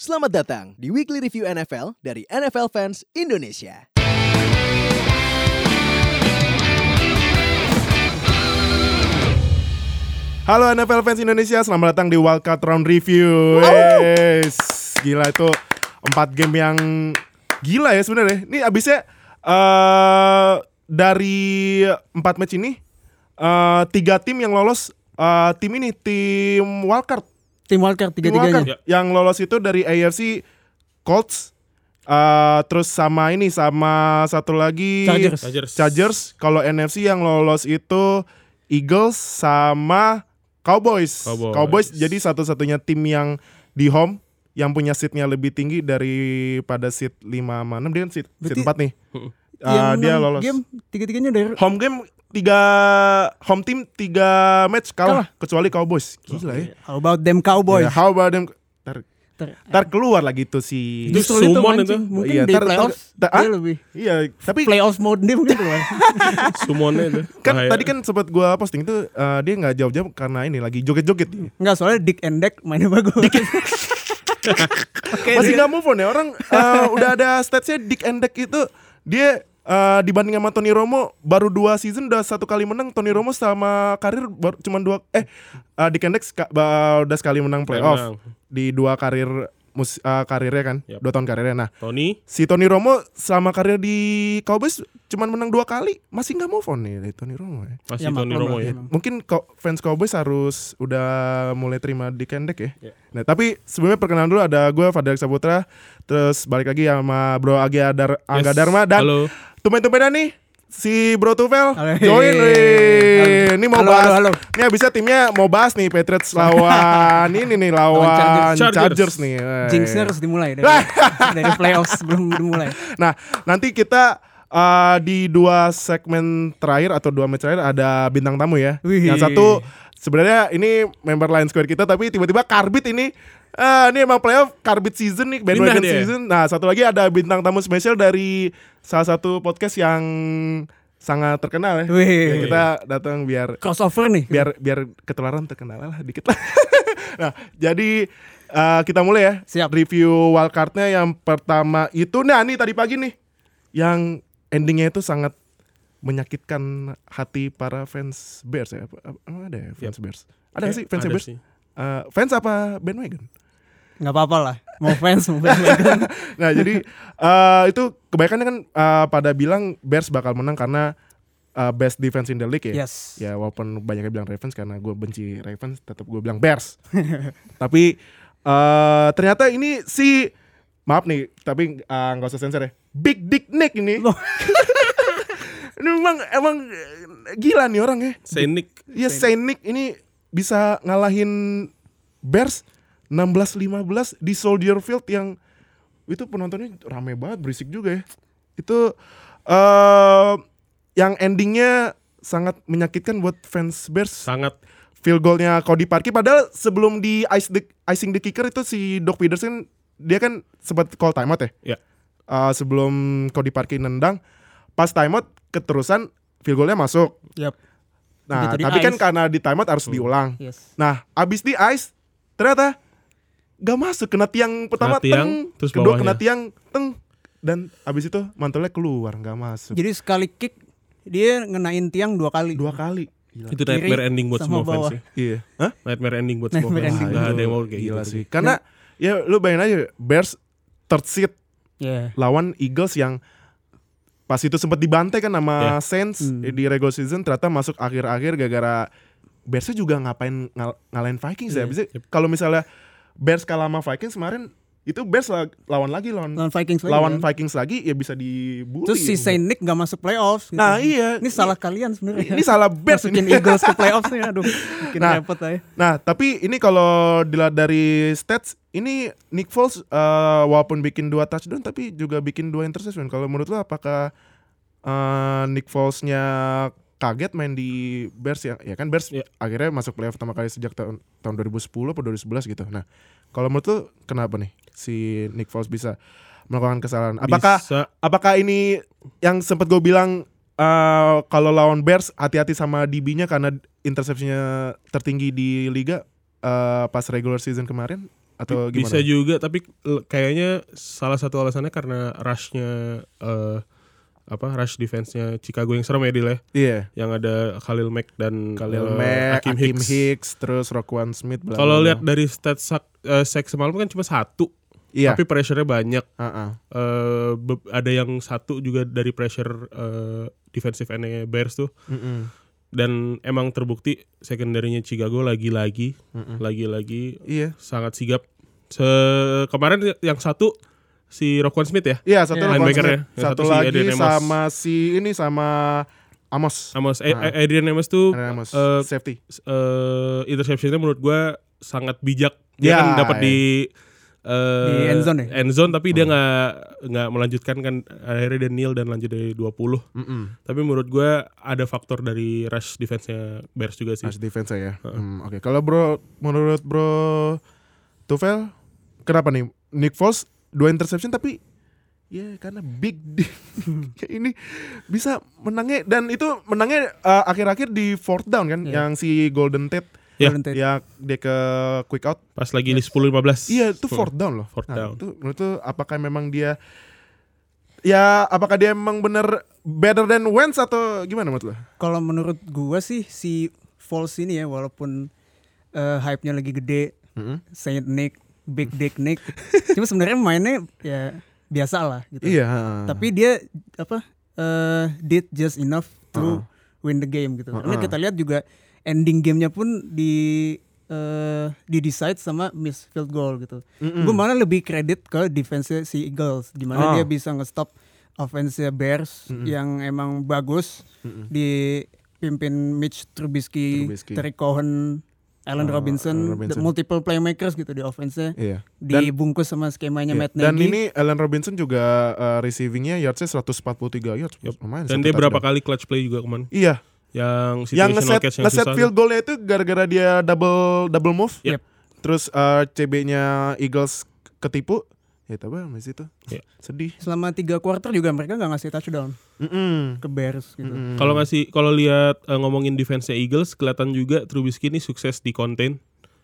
Selamat datang di Weekly Review NFL dari NFL Fans Indonesia. Halo NFL fans Indonesia, selamat datang di Wildcard Round Review. Yes. Gila itu empat game yang gila ya sebenarnya. Ini abisnya eh dari empat match ini eh tiga tim yang lolos eh, tim ini tim wildcard. Tim wildcard tiga-tiganya. wildcard. Yang lolos itu dari AFC Colts, eh terus sama ini sama satu lagi Chargers. Chargers. Chargers. Kalau NFC yang lolos itu Eagles sama Cowboys. Cowboys. jadi satu-satunya tim yang di home yang punya seatnya lebih tinggi daripada seat 5 sama 6 dia kan seat, seat 4 nih. Ah, dia lolos. Game tiga-tiganya dari Home game tiga home team tiga match kalah, kecuali Cowboys. Gila ya. How about them Cowboys? Ya, how about them? Tar, Ter- tar keluar lagi tuh si Itu Justru itu itu. Mungkin Iya, di tar- tar- playoffs tar- dia ah? lebih Iya, tapi playoffs mode dia mungkin keluar. Sumonnya itu. kan Bahaya. tadi kan sempat gua posting itu eh, dia nggak jawab-jawab karena ini lagi joget-joget. Enggak, soalnya Dick and Deck mainnya bagus. Oke, Masih dia- nggak move on ya orang eh, udah ada statsnya Dick and Deck itu dia eh, dibanding sama Tony Romo baru dua season udah satu kali menang Tony Romo sama karir baru cuma dua eh Dick and Deck ska- ba- udah sekali menang playoff Menang. di dua karir mus, eh, karirnya kan Yap. dua tahun karirnya nah Tony si Tony Romo selama karir di Cowboys cuma menang dua kali masih nggak move on nih dari Tony Romo ya. masih Ya, Tony Romo ya. emang. Mungkin kok fans Cowboys harus udah mulai terima di kendek ya. Ya. Nah tapi sebelumnya perkenalan dulu ada gue Fadil Saputra, terus balik lagi sama Bro Agi Adar, Angga Yes. Dharma dan Halo. Tumben-tumbenan nih si Bro Tufel join wih. Ini mau Halo, bahas, halo, halo. ini abisnya timnya mau bahas nih Patriots lawan ini nih lawan Chargers. Chargers, Chargers. nih. Jinxnya harus dimulai dari, dari playoffs sebelum dimulai. Nah, nanti kita uh, di dua segmen terakhir atau dua match terakhir ada bintang tamu ya. Wih. Yang satu sebenarnya ini member Lion Square kita tapi tiba-tiba Karbit ini ah ini emang playoff Karbit season nih, bandwagon dia. season. Nah, satu lagi ada bintang tamu spesial dari salah satu podcast yang sangat terkenal ya. Wih. Ya, kita datang biar Crossover nih. biar biar ketularan terkenal lah dikit lah. nah, jadi uh, kita mulai ya. Siap. Review wildcardnya yang pertama itu, nah nih tadi pagi nih, yang endingnya itu sangat menyakitkan hati para fans Bears ya. Apa- Emang ada ya fans Bears? Ada nggak sih fans Ada Bears? sih. Uh, fans apa bandwagon? Nggak apa-apa lah. Mau fans mau bandwagon. Nah jadi uh, itu kebanyakan kan uh, pada bilang Bears bakal menang karena uh, best defense in the league ya. Yes. Ya walaupun banyak yang bilang Ravens karena gue benci Ravens, tetap gue bilang Bears. tapi eh ternyata ini si maaf nih, tapi eh, nggak usah sensor ya. Big Dick Nick ini. Ini emang emang eh, gila nih orang ya. Senik. Ya Saint Nick ini bisa ngalahin Bears 16-15 di Soldier Field yang itu penontonnya rame banget, berisik juga ya. Itu eh yang endingnya sangat menyakitkan buat fans Bears. Sangat Field goalnya Cody Parkey padahal sebelum di ice the, icing the kicker itu si Doc Peterson dia kan sempat call timeout ya. ya. Eh, sebelum Cody Parkey nendang pas timeout keterusan field goalnya masuk. Yap. Nah, Begitu tapi kan ice. karena di timeout harus diulang. Yes. Nah, abis di ice ternyata gak masuk kena tiang pertama Kena tiang, teng, terus kedua bawahnya. kena tiang teng dan abis itu mantulnya keluar nggak masuk Jadi sekali kick dia ngenain tiang dua kali. dua kali. Gila. itu nightmare ending buat semua fans bawah. sih. Iya. Hah? Nightmare ending buat semua Nightmare fans. ending. Gak ada yang mau kayak gila gitu. sih. Karena ya lu bayangin aja Bears third seed Yeah. lawan Eagles yang pas itu sempat dibantai kan sama Ya. Saints Hmm. di regular season ternyata masuk akhir-akhir gara-gara Bearsnya juga ngapain ngal ngalahin Vikings ya. Iya. Bisa kalau misalnya Bears kalah sama Vikings kemarin itu Bears la- lawan lagi lawan Lawan Vikings lagi. lawan kan? Vikings lagi ya bisa dibully. Terus si Saint Nick gak masuk playoffs. gitu. Nah, iya. Ini salah kalian sebenarnya. Ini salah Bears Masukin ini. Eagles ke playoffs nih, aduh. Bikin Nah. repot aja. Nah, tapi ini kalau dilihat dari stats, ini Nick Foles eh, walaupun bikin dua touchdown tapi juga bikin dua interception. Kalau menurut lo apakah eh, Nick Foles-nya kaget main di Bears ya? Ya kan Bears Ya. akhirnya masuk playoff pertama kali sejak tahun tahun 2010 atau 2011 gitu. Nah, kalau menurut lo kenapa nih si Nick Foles bisa melakukan kesalahan? Apakah Bisa apakah ini yang sempat gue bilang eh, kalau lawan Bears hati-hati sama DB-nya karena interceptionnya tertinggi di liga eh, pas regular season kemarin atau gimana? Bisa juga tapi kayaknya salah satu alasannya karena rushnya eh apa rush defense-nya Chicago yang serem ya Dil ya. Iya. Yang ada Khalil Mack dan Khalil eh, Mack, Hakim Hicks. Hicks. terus Roquan Smith. Kalau lihat dari stat sack, eh, sack semalam kan cuma satu, iya. tapi pressure-nya banyak. Heeh. Eh, be- ada yang satu juga dari pressure eh, defensive end Bears tuh. Mm-mm. Dan emang terbukti secondary-nya Chicago lagi-lagi, Mm-mm. lagi-lagi Iya. sangat sigap. Se kemarin yang satu si Roquan Smith ya, Iya, satu Iya. Roquan Smith. ya. Satu, satu si lagi Adrian Amos. sama si ini sama Amos. Amos eh, Ah. eh, Adrian Amos tuh Adrian Amos. eh, safety. eh interceptionnya menurut gua sangat bijak. Dia Ya, kan dapat ya. di eh, Di end zone ya? end zone, tapi dia nggak nggak melanjutkan kan akhirnya dia kneel dan lanjut dari 20. Mm-mm. Tapi menurut gua ada faktor dari rush defense-nya Bears juga sih. As defense ya. Hmm, Oke, kalau bro menurut bro Tufel kenapa nih Nick Foles dua interception tapi ya karena big deal Kayak ini bisa menangnya dan itu menangnya uh, akhir-akhir di fourth down kan Iya. yang si Golden Tate Ya. Golden Tate. ya dia ke quick out Pas lagi di 10-15. iya itu fourth down loh Fourth Nah, down. itu menurut tuh apakah memang dia ya apakah dia memang bener better than Wentz atau gimana menurut lo Kalau menurut gua sih si Falls ini ya walaupun eh, hype-nya lagi gede, Saint Nick, Big Dick Nick, cuma sebenarnya mainnya ya biasa lah gitu. iya Tapi dia apa eh, did just enough to Uh-uh. win the game gitu. Karena Uh-uh. kita lihat juga ending gamenya pun di eh di decide sama miss field goal gitu. Mm-mm. Gue malah lebih kredit ke defense si Eagles, gimana Ah. dia bisa nge-stop offense Bears Mm-mm. yang emang bagus Mm-mm. dipimpin Mitch Trubisky, Trubisky. Terry Cohen, Allen Ah, Robinson, Robinson. the multiple playmakers gitu di offense-nya. iya Dan- Dibungkus sama skemanya Iya. Matt Dan Nagy. ini Allen Robinson juga uh, receivingnya yardsnya 143 yards. Yup. Lumayan. Dan dia berapa kali clutch play juga kemarin. Iya, Yang yang ngeset yang ngeset field goalnya itu gara-gara dia double double move. Yep. Terus uh, CB-nya Eagles ketipu. Ya tapi habis itu Iya. sedih. Selama tiga quarter juga mereka nggak ngasih touchdown Mm-mm. ke Bears gitu. Mm-mm. Kalau ngasih kalau lihat eh, ngomongin defense Eagles kelihatan juga Trubisky ini sukses di contain.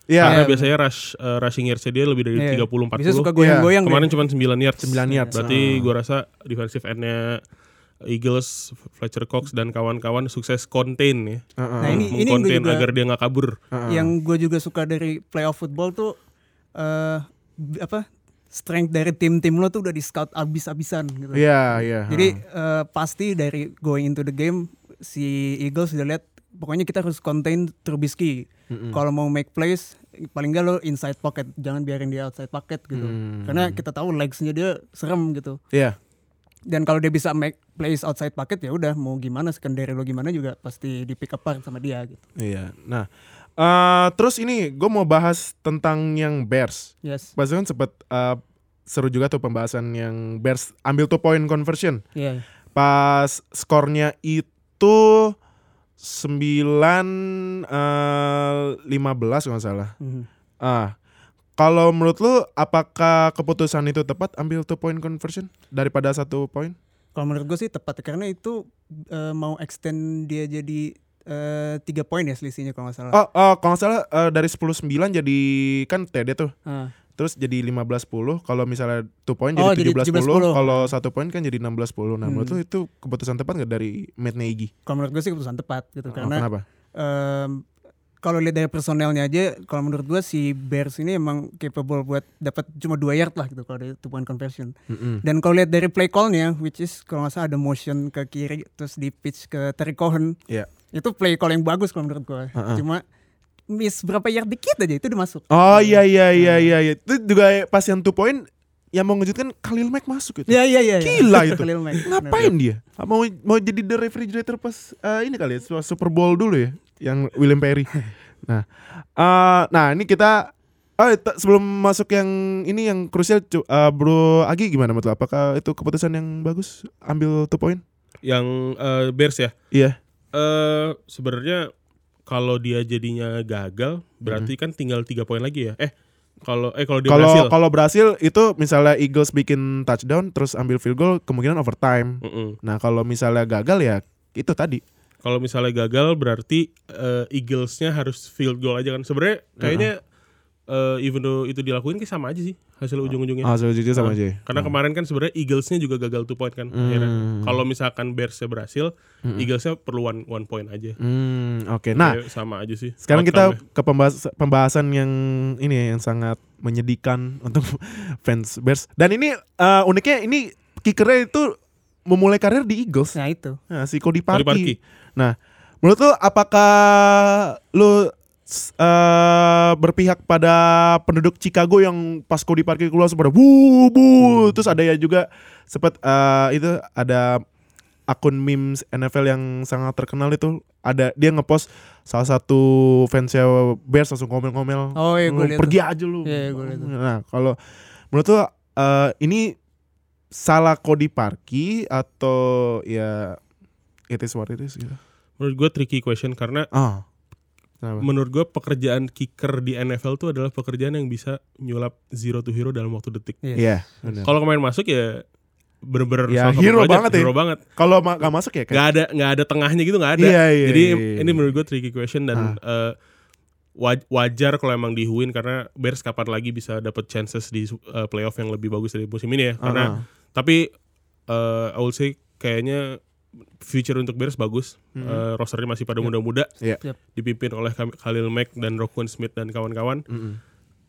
Iya. Karena Iya, biasanya rush eh, rushing yards dia lebih dari Iya. 30 40. Bisa suka goyang-goyang deh. Kemarin cuma 9 yards. 9 yards. Berarti Ah. gua rasa defensive end-nya Eagles, Fletcher Cox dan kawan-kawan sukses contain ya. Nah, ini- ini juga- agar dia nggak kabur. Yang gue juga suka dari playoff football tuh eh b- apa strength dari tim-tim lo tuh udah di scout abis-abisan gitu. Iya, iya. Jadi eh, pasti dari going into the game si Eagles udah lihat pokoknya kita harus contain Trubisky. Mm-mm. Kalau mau make plays paling gak lo inside pocket, jangan biarin dia outside pocket gitu. Hmm. Karena kita tahu legsnya dia serem gitu. Iya. Dan kalau dia bisa make plays outside pocket ya udah mau gimana secondary lo gimana juga pasti di pick apart sama dia gitu. Iya. Nah, eh terus ini gue mau bahas tentang yang Bears. Yes. Pas kan sempat eh, seru juga tuh pembahasan yang Bears ambil two point conversion. Iya. Pas skornya itu 9 eh 15 kalau salah. Mhm. Ah. Kalau menurut lu apakah keputusan itu tepat ambil two point conversion daripada satu poin? Kalau menurut gue sih tepat karena itu eh, mau extend dia jadi eh, tiga poin ya selisihnya kalau nggak salah. Oh, oh kalau nggak salah eh, dari 10-9 jadi kan TD tuh. Ah. Terus jadi 15-10 Kalau misalnya 2 poin Oh, jadi jadi 17-10 17-10. Kalau satu poin kan jadi 16-10 Nah Hmm. menurut lu itu keputusan tepat nggak dari Matt Nagy? Kalau menurut gue sih keputusan tepat Oh, gitu karena kenapa? em, kalau lihat dari personelnya aja, kalau menurut gue si Bears ini emang capable buat dapat cuma dua yard lah gitu kalau dari two point conversion. Mm-mm. Dan kalau lihat dari play call-nya, which is kalau nggak salah ada motion ke kiri terus di pitch ke Terry Cohen, Iya. itu play call yang bagus kalau menurut gue. Ha-ha. Cuma miss berapa yard dikit aja itu udah masuk. Oh iya iya iya iya iya. Itu juga pas yang 2 poin Yang mau ngejutkan Khalil Mack masuk gitu Iya iya iya. Gila itu. Khalil Mack. Ngapain dia? Mau mau jadi the refrigerator pas eh, ini kali ya Super Bowl dulu ya yang William Perry. Nah, eh, nah ini kita oh t- sebelum masuk yang ini yang krusial eh, Bro Agi gimana menurut lo? Apakah itu keputusan yang bagus ambil two point? Yang eh, Bears ya. Iya. Eh sebenarnya kalau dia jadinya gagal, berarti kan tinggal tiga poin lagi ya. Eh kalau eh kalau dia Kalau berhasil. kalau berhasil itu misalnya Eagles bikin touchdown terus ambil field goal kemungkinan overtime. Mm-mm. Nah, kalau misalnya gagal ya itu tadi. Kalau misalnya gagal berarti eh, Eaglesnya harus field goal aja kan. Sebenarnya kayaknya eh, even though itu dilakuin kayak sama aja sih hasil ujung-ujungnya. Ah, so jujur sama aja. ya? Karena kemarin kan sebenarnya Eaglesnya juga gagal two point kan. akhirnya. Kalau misalkan Bearsnya berhasil, Eaglesnya perlu one, one point aja. Hmm, oke. Nah, Kayak sama aja sih. sekarang kita ke pembahas- pembahasan yang ini ya, yang sangat menyedihkan untuk fans Bears. Dan ini eh, uniknya ini kickernya itu memulai karir di Eagles. Nah itu. Nah, si Cody Cody Parkey. Parkey. Nah, menurut lu apakah lu eh, berpihak pada penduduk Chicago yang pas Cody Parkey keluar pada bu Hmm. bu terus ada ya juga sempat eh, itu ada akun memes NFL yang sangat terkenal itu. Ada dia ngepost salah satu fansnya Bears langsung ngomel-ngomel. Oh iya, "Lu gua liat pergi aja lu. Iya, iya, tuh. nah kalau menurut lu eh, ini salah Cody Parkey atau ya it is what it is gitu. Menurut gue tricky question karena ah Kenapa? menurut gue pekerjaan kicker di NFL tuh adalah pekerjaan yang bisa nyulap zero to hero dalam waktu detik. Iya. Iya, benar. Kalau kemarin masuk ya bener-bener Ya, hero project, banget ya. hero banget. Kalau ma- gak masuk ya kayak Nggak ada nggak ada tengahnya gitu nggak ada. Iya, iya, Jadi iya, iya. ini menurut gue tricky question dan eh, waj- wajar kalau emang dihuin karena Bears kapan lagi bisa dapat chances di eh, playoff yang lebih bagus dari musim ini ya. Karena Ah, ah. tapi eh I would say kayaknya future untuk Bears bagus. Eh, rosternya masih pada muda-muda. Iya. Yep. Dipimpin oleh Khalil Mack dan Roquan Smith dan kawan-kawan. Mm-mm.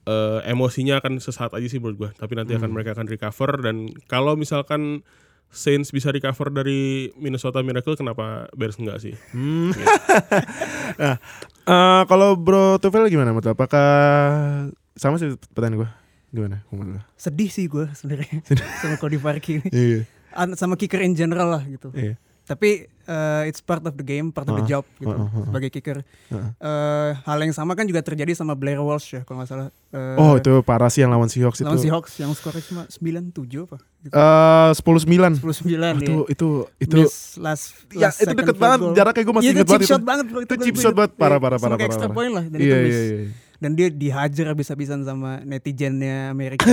Eh, emosinya akan sesaat aja sih menurut gue. Tapi nanti akan mereka akan recover dan kalau misalkan Saints bisa recover dari Minnesota Miracle, kenapa Bears enggak sih? Hmm. nah, eh, kalau Bro Tufel gimana menurut? Apakah sama sih pertanyaan gue? Gimana menurut? Sedih sih gue sebenarnya sama Cody Parkey ini. Iya. Sama kicker in general lah gitu. Iya. Tapi eh, it's part of the game, part of the job gitu Uh-uh, uh-uh. sebagai kicker. Uh-uh. Eh, hal yang sama kan juga terjadi sama Blair Walsh ya kalau nggak salah. Eh, Oh, itu parah sih yang lawan Seahawks itu. lawan Seahawks yang skornya cuma 9-7 apa? Gitu. 10-9. 10-9 Oh, ya. itu itu itu Miss last, ya itu deket banget goal. jaraknya gue masih Iya, itu inget chip banget shot itu. banget bro Itu chip shot banget, parah, Iya, parah, sama parah, parah, extra parah. point lah dan Iya itu iya iya. Dan dia dihajar habis-habisan sama netizennya Amerika.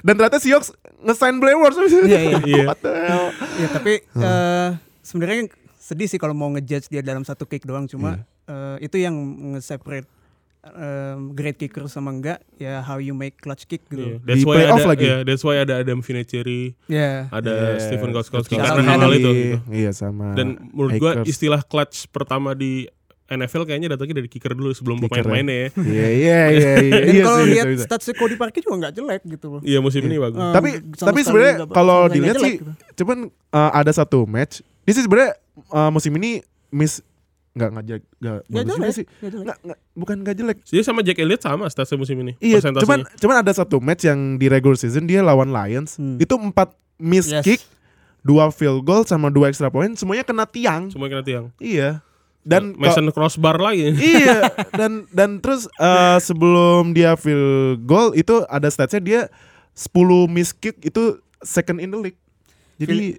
Dan ternyata Seahawks nge-sign Blair Walsh. Iya, iya. Iya. What the hell? ya tapi eh, sebenarnya sedih sih kalau mau ngejudge dia dalam satu kick doang Iya. cuma eh, itu yang nge-separate eh, great kicker sama enggak ya how you make clutch kick Iya. gitu. That's Di why playoff ada, lagi. iya, that's why ada Adam Vinatieri, Ya. ada Yes. Stephen Gostkowski karena hal-hal itu. gitu. Iya sama. Dan menurut gua Akers. istilah clutch pertama di NFL kayaknya datangnya dari kicker dulu sebelum Kicker ya. pemain-pemainnya ya. Iya iya iya iya. Dan Iya kalau lihat statsnya Cody Parkey juga nggak jelek gitu loh. Iya musim ini bagus. Eh, Tapi sama tapi sebenarnya kalau dilihat sih gitu. cuman uh, ada satu match. Ini sih sebenarnya uh, musim ini miss nggak nggak jelek nggak bagus sih. nggak. Nggak, bukan nggak jelek. Jadi sama Jack Elliott sama statsnya musim ini. Iya, cuman cuman ada satu match yang di regular season dia lawan Lions. Hmm. Itu empat miss Yes. kick, dua field goal sama dua extra point, semuanya kena tiang. semua kena tiang. Iya. Dan Mason crossbar lagi. iya dan dan terus eh, sebelum dia field goal itu ada statsnya dia 10 miss kick itu second in the league. Jadi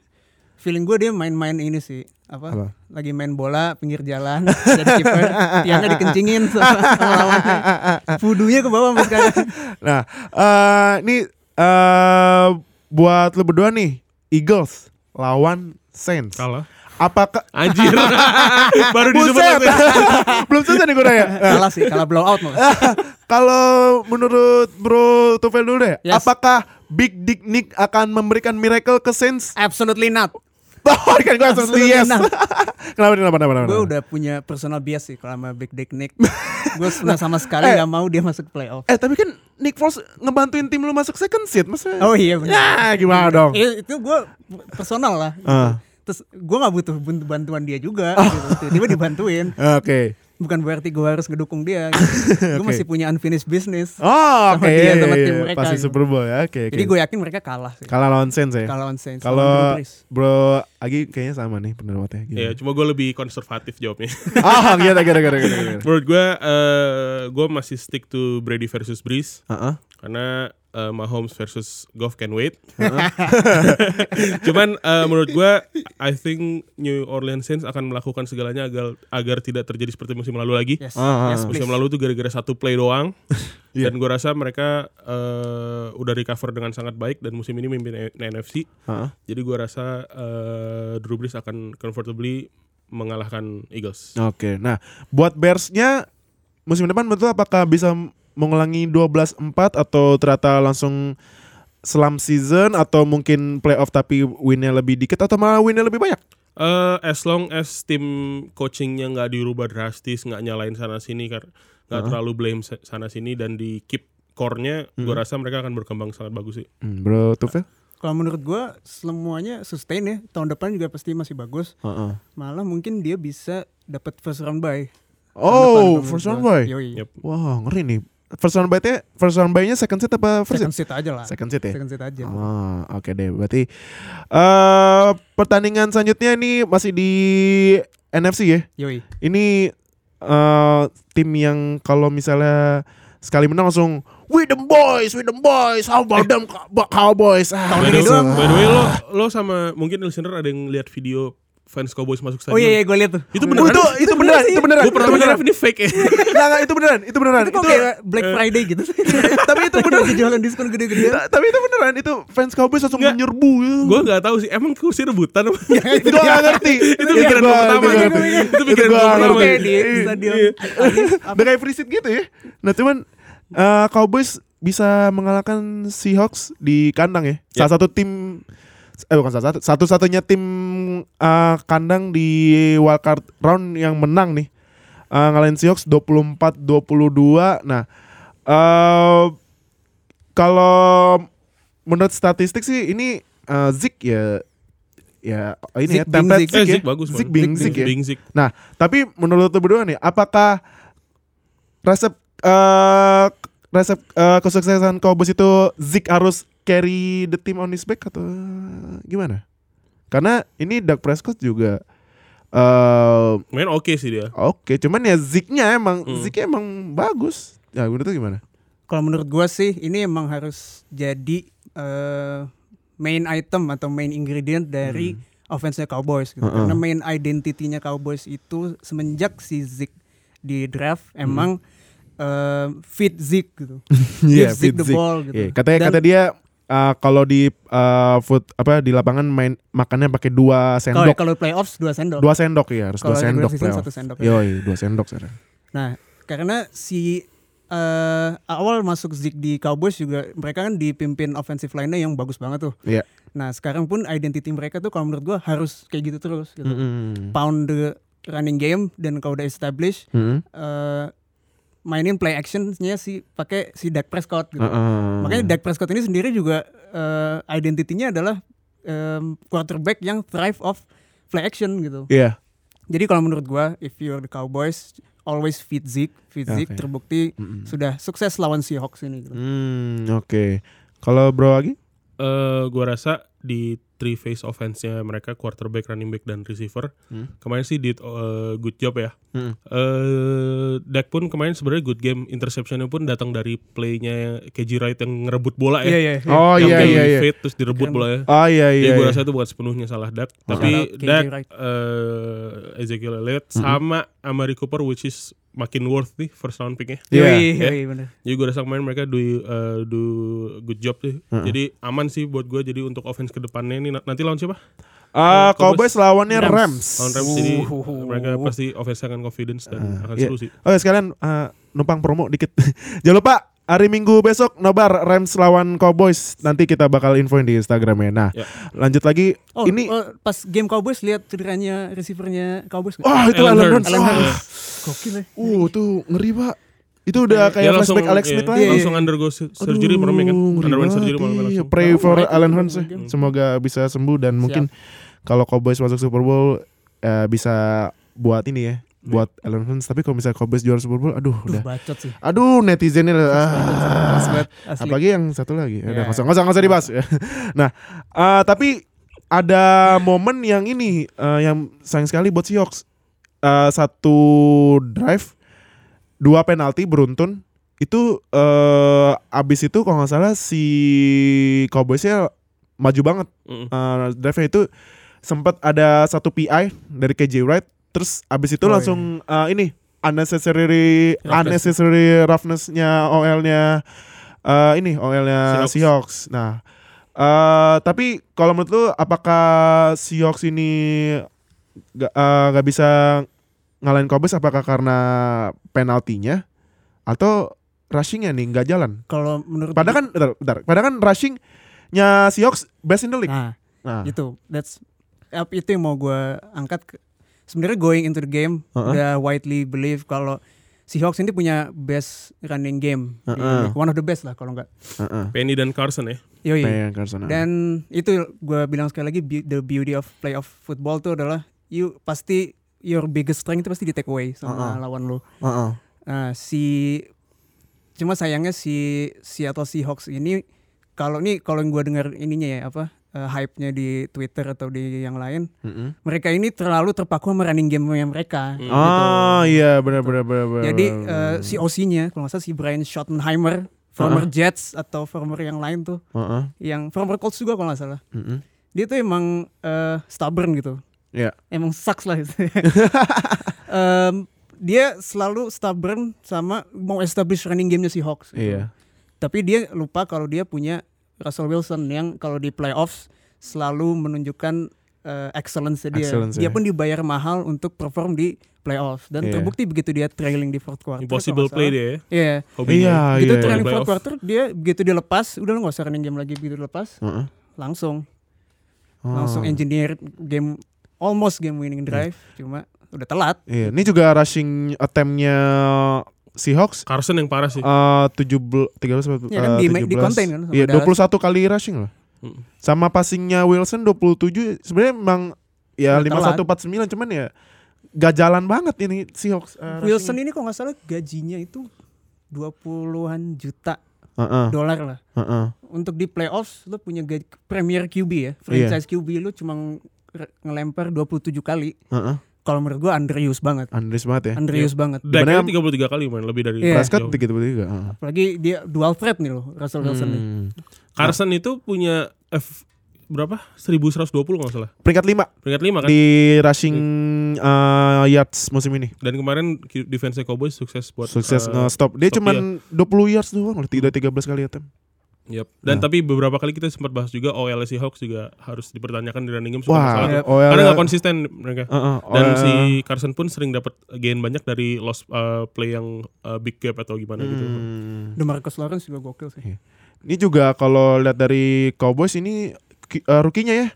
Feeling gue dia main-main ini sih apa, Apa? lagi main bola pinggir jalan jadi kiper tiangnya dikencingin lawannya fudunya ke bawah sampai sekarang nah eh ini eh buat lu berdua nih Eagles lawan Saints. Kalah. Apakah Anjir. Baru disebut belum selesai nih gue nanya. Nah, kalah sih kalah blowout malah Kalau menurut Bro Tufel dulu deh, Yes. apakah Big Dick Nick akan memberikan miracle ke Saints? absolutely not Oh, kan gue Absolutely yes. kenapa, kenapa, kenapa, kenapa? gue udah punya personal bias sih kalau sama Big Dick Nick gue sebenarnya sama sekali Eh. nggak mau dia masuk playoff Eh tapi kan Nick Foles ngebantuin tim lu masuk second seat masa? oh iya benar Ya gimana dong? Itu gue personal lah gitu. Terus gue nggak butuh bantuan dia juga gitu. tiba dibantuin Oke. bukan berarti gue harus ngedukung dia gitu. gue Oke. masih punya unfinished business Oh oke. Sama dia, iya, sama tim mereka Pasti gitu. Super Bowl ya. Oke. jadi oke. gue yakin mereka kalah sih Kalah lawan Saints ya. kalau lawan Saints Kalau. Bro Agi kayaknya sama nih pendapatnya. Iya, cuma gue lebih konservatif jawabnya. Ah, gitu, gitu, gitu, gitu, gitu. Menurut gue, eh gue masih stick to Brady versus Breeze Heeh. karena eh, Mahomes versus Goff can wait. Cuman eh, menurut gue, I think New Orleans Saints akan melakukan segalanya agar agar tidak terjadi seperti musim lalu lagi. yes Ah, ah, yes ah. please Musim lalu tuh gara-gara satu play doang. Iya. Dan gue rasa mereka eh, udah recover dengan sangat baik dan musim ini mimpin NFC. Heeh. Jadi gue rasa eh, Drew Brees akan comfortably mengalahkan Eagles. Oke. Nah, buat Bears-nya musim depan betul apakah bisa mengulangi 12-4 atau ternyata langsung selam season atau mungkin playoff tapi winnya lebih dikit atau malah winnya lebih banyak? Eh, as long as tim coachingnya nggak dirubah drastis, nggak nyalain sana sini, karena nggak terlalu blame sa- sana sini dan di keep core-nya, gue rasa mereka akan berkembang sangat bagus sih. Hmm, bro, Tufel? Kalau menurut gua semuanya sustain ya. Tahun depan juga pasti masih bagus. Heeh. Malah mungkin dia bisa dapat first round bye. depan Oh, first round bye. Yoi. Yep. Wah, ngeri nih. First round bye-nya, first round bye-nya second set apa first Second set? seat aja lah. Second set ya? Second seat aja. Ah, oke deh. Berarti eh pertandingan selanjutnya ini masih di NFC ya. Yoi. Ini eh tim yang kalau misalnya sekali menang langsung We them boys, we them boys, how about them cow- cowboys? Ah, By the, gitu. by the way, lo lo sama mungkin listener ada yang lihat video fans Cowboys masuk stadion. Oh iya, iya gue lihat tuh. Itu Oh, beneran. itu, itu beneran, itu beneran. Gue pernah beneran. ini fake ya. Nggak, nggak, itu beneran, itu beneran. Itu kayak Black Friday gitu. tapi itu beneran. Jualan diskon gede-gedean. Ta- tapi itu beneran, itu fans Cowboys langsung menyerbu. gue nggak tahu sih. Emang kursi rebutan? apa? itu gua gak ngerti. Itu pikiran gua pertama. itu pikiran gua pertama. di Iya. stadion. Udah kayak free seat gitu ya. Nah cuman eh, Cowboys bisa mengalahkan Seahawks di kandang ya. Salah satu tim eh bukan satu satu-satunya tim eh, kandang di wildcard round yang menang nih. Eh, ngalahin Seahawks 24-22. Nah, eh kalau menurut statistik sih ini eh, Zik ya ya ini ya Zik being template Zik. Zik Eh, ya. Zik bagus. Zik being Zik ya. Being Zik. Nah, tapi menurut lu berdua nih, apakah resep eh resep eh, kesuksesan Cowboys itu Zik harus carry the team on his back atau gimana? Karena ini Dak Prescott juga eh Main oke sih dia. oke, cuman ya Ziknya emang Hmm. Ziknya emang bagus. Ya, menurut gimana? Kalau menurut gua sih ini emang harus jadi eh, main item atau main ingredient dari offense-nya Cowboys gitu. Heeh. Karena main identity-nya Cowboys itu semenjak si Zeke di draft emang eh, fit Zeke gitu. Iya, Give Zeke fit the Zeke. ball gitu. Iya, katanya Dan kata dia eh, kalau di eh, foot apa di lapangan main makannya pakai dua sendok. kalau playoffs dua sendok. Dua sendok ya, harus dua Kalau sendok playoff. satu sendok. ya. Yoi, dua sendok sekarang. Nah, karena si eh, awal masuk Zeke di Cowboys juga mereka kan dipimpin offensive line-nya yang bagus banget tuh. Iya. Nah, sekarang pun identity mereka tuh kalau menurut gua harus kayak gitu terus gitu. Mm-mm. Pound the running game dan kalau udah establish Mm-mm. eh, mainin play actionnya si pakai si Dak Prescott gitu. Uh-uh. Makanya Dak Prescott ini sendiri juga eh, identitinya adalah em, quarterback yang thrive off play action gitu. Iya. Jadi kalau menurut gua if you're the Cowboys always fit Zeke, fit Zeke Oke. terbukti Mm-mm. sudah sukses lawan Seahawks ini gitu. Hmm, oke. Kalau Bro lagi? Eh, gua rasa di three phase offense-nya mereka quarterback, running back dan receiver Hmm. kemarin sih did eh, good job ya. Hmm. Eh Dak pun kemarin sebenarnya good game interceptionnya pun datang dari playnya KJ Wright yang ngerebut bola ya. iya. Oh Yang iya kayak iya iya. fade terus direbut bola ya. Oh iya Jadi iya. gue iya. rasa itu bukan sepenuhnya salah Dak, Shout tapi Dak eh, Ezekiel Elliott sama Amari Cooper which is makin worth nih first round picknya. Iya. Yoi, Ya. yoi, bener. Jadi gue rasa kemarin mereka do eh, do good job sih. Jadi aman sih buat gue. Jadi untuk offense ke depannya ini nanti lawan siapa? Ah, Cowboys. Lawannya Rams. Rams. Lawan Rams. Jadi Uh. mereka pasti offense akan confidence dan akan iya. seru sih. Oke, sekalian eh, numpang promo dikit. Jangan lupa hari Minggu besok nobar Rams lawan Cowboys. Nanti kita bakal infoin di Instagramnya. Nah, Ya. lanjut lagi. Oh, ini oh, pas game Cowboys lihat cederanya receivernya Cowboys? Oh, itu. Hurns. Allen Wah. Hurns. Gokil ya. Uh, tuh ngeri, Pak. Itu udah Dia kayak flashback Alex iya, Smith lah. Iya, langsung undergo su- surgery Aduh, ya kan. Underwent banget, surgery malam iya. langsung. Pray Oh, for juga Hurns ya. Semoga bisa sembuh dan mungkin kalau Cowboys masuk Super Bowl eh, bisa buat ini ya, buat Allen Hurns. Tapi kalau misalnya Cowboys juara Super Bowl, aduh Duh, udah. bacot sih. Aduh netizennya ah, apalagi yang satu lagi. Udah Ya. nggak usah nggak usah nggak usah dibahas. nah, eh, tapi ada momen yang ini eh, yang sayang sekali buat Seahawks. Eh, satu drive dua penalti beruntun itu eh abis itu kalau nggak salah si Cowboysnya maju banget Mm. Eh, drive-nya itu sempat ada satu PI dari KJ Wright terus abis itu Oh, langsung eh, ini unnecessary Roughness. unnecessary roughness-nya OL-nya eh, ini OL-nya Seahawks. Seahawks. Nah, eh tapi kalau menurut lu apakah Seahawks ini gak, eh, gak bisa ngalahin Cowboys apakah karena penaltinya atau rushingnya nih nggak jalan. Kalau menurut Padahal kan, bentar, bentar. Padahal kan rushingnya Seahawks best in the league. nah Nah, itu that's itu yang mau gue angkat ke- sebenarnya going into the game Uh-uh. udah widely believe kalau Seahawks ini punya best running game Uh-uh. one of the best lah kalau nggak Heeh. Penny dan Carson ya. Yoi. Pengen Carson. dan itu gue bilang sekali lagi be- the beauty of playoff football tuh adalah you pasti your biggest strength itu pasti di take away sama Uh-uh. lawan lu Heeh. Nah, si cuma sayangnya si Seattle Seahawks ini kalau nih kalau yang gue dengar ininya ya apa eh, hype-nya di Twitter atau di yang lain, Mm-mm. mereka ini terlalu terpaku sama running game-nya mereka. Hmm. gitu. Oh iya benar benar benar benar. Jadi benar, eh, si OC-nya kalau nggak salah si Brian Schottenheimer, former Jets atau former yang lain tuh, Heeh. yang former Colts juga kalau nggak salah. Mm-mm. Dia tuh emang eh, stubborn gitu. Iya. Emang sucks lah itu. Em, dia selalu stubborn sama mau establish running game-nya si Hawks. gitu. Iya. Tapi dia lupa kalau dia punya Russell Wilson yang kalau di playoffs selalu menunjukkan eh, excellence dia. Excellence, dia ya. pun dibayar mahal untuk perform di playoffs dan Iya. terbukti begitu dia trailing di fourth quarter. Impossible play dia ya. Iya. Hobinya. Iya, Begitu iya. trailing iya. fourth Playoff. quarter dia begitu dia lepas, udah lu gak usah running game lagi begitu dilepas, Heeh. langsung Oh. langsung engineer game almost game winning drive, cuma udah telat. Iya, ini juga rushing attempt-nya Seahawks Carson yang parah sih. eh 17 13 Ya kan, eh, di- di 17. contain kan Iya, Dallas. 21 kali rushing loh. Mm. Sama passingnya Wilson 27 sebenarnya emang ya Udah 51 49 cuman ya gak jalan banget ini Seahawks. eh, Wilson ini kalau nggak salah gajinya itu 20-an juta Heeh, dolar lah. heeh. Untuk di playoffs lu punya gaji premier QB ya, Iya. franchise QB lu cuma nge- ngelempar 27 kali. Heeh. Kalau menurut gua underuse banget. Andres banget ya. Underuse banget. Sebenarnya- Drake 33 kali main lebih dari Iya. Prescott jauh. gitu juga. heeh. Apalagi dia dual threat nih loh, Russell Wilson nih. Hmm. Carson itu punya F berapa? 1120 nggak salah. Peringkat 5 Peringkat 5 kan. di rushing eh, yards musim ini. Dan kemarin defense Cowboys sukses buat Sukses eh, nge-stop. Dia stop cuman 20 yards doang loh, tidak 13 kali attempt. Yep. Dan Nah. tapi beberapa kali kita sempat bahas juga OL Seahawks juga harus dipertanyakan di running game suka Wah, masalah. OL Karena nggak konsisten mereka. Heeh, Dan OL si Carson pun sering dapat gain banyak dari lost uh, play yang uh, big gap atau gimana gitu. Hmm. DeMarcus Lawrence juga gokil sih. Ini juga kalau lihat dari Cowboys ini ki- eh, rookie-nya ya.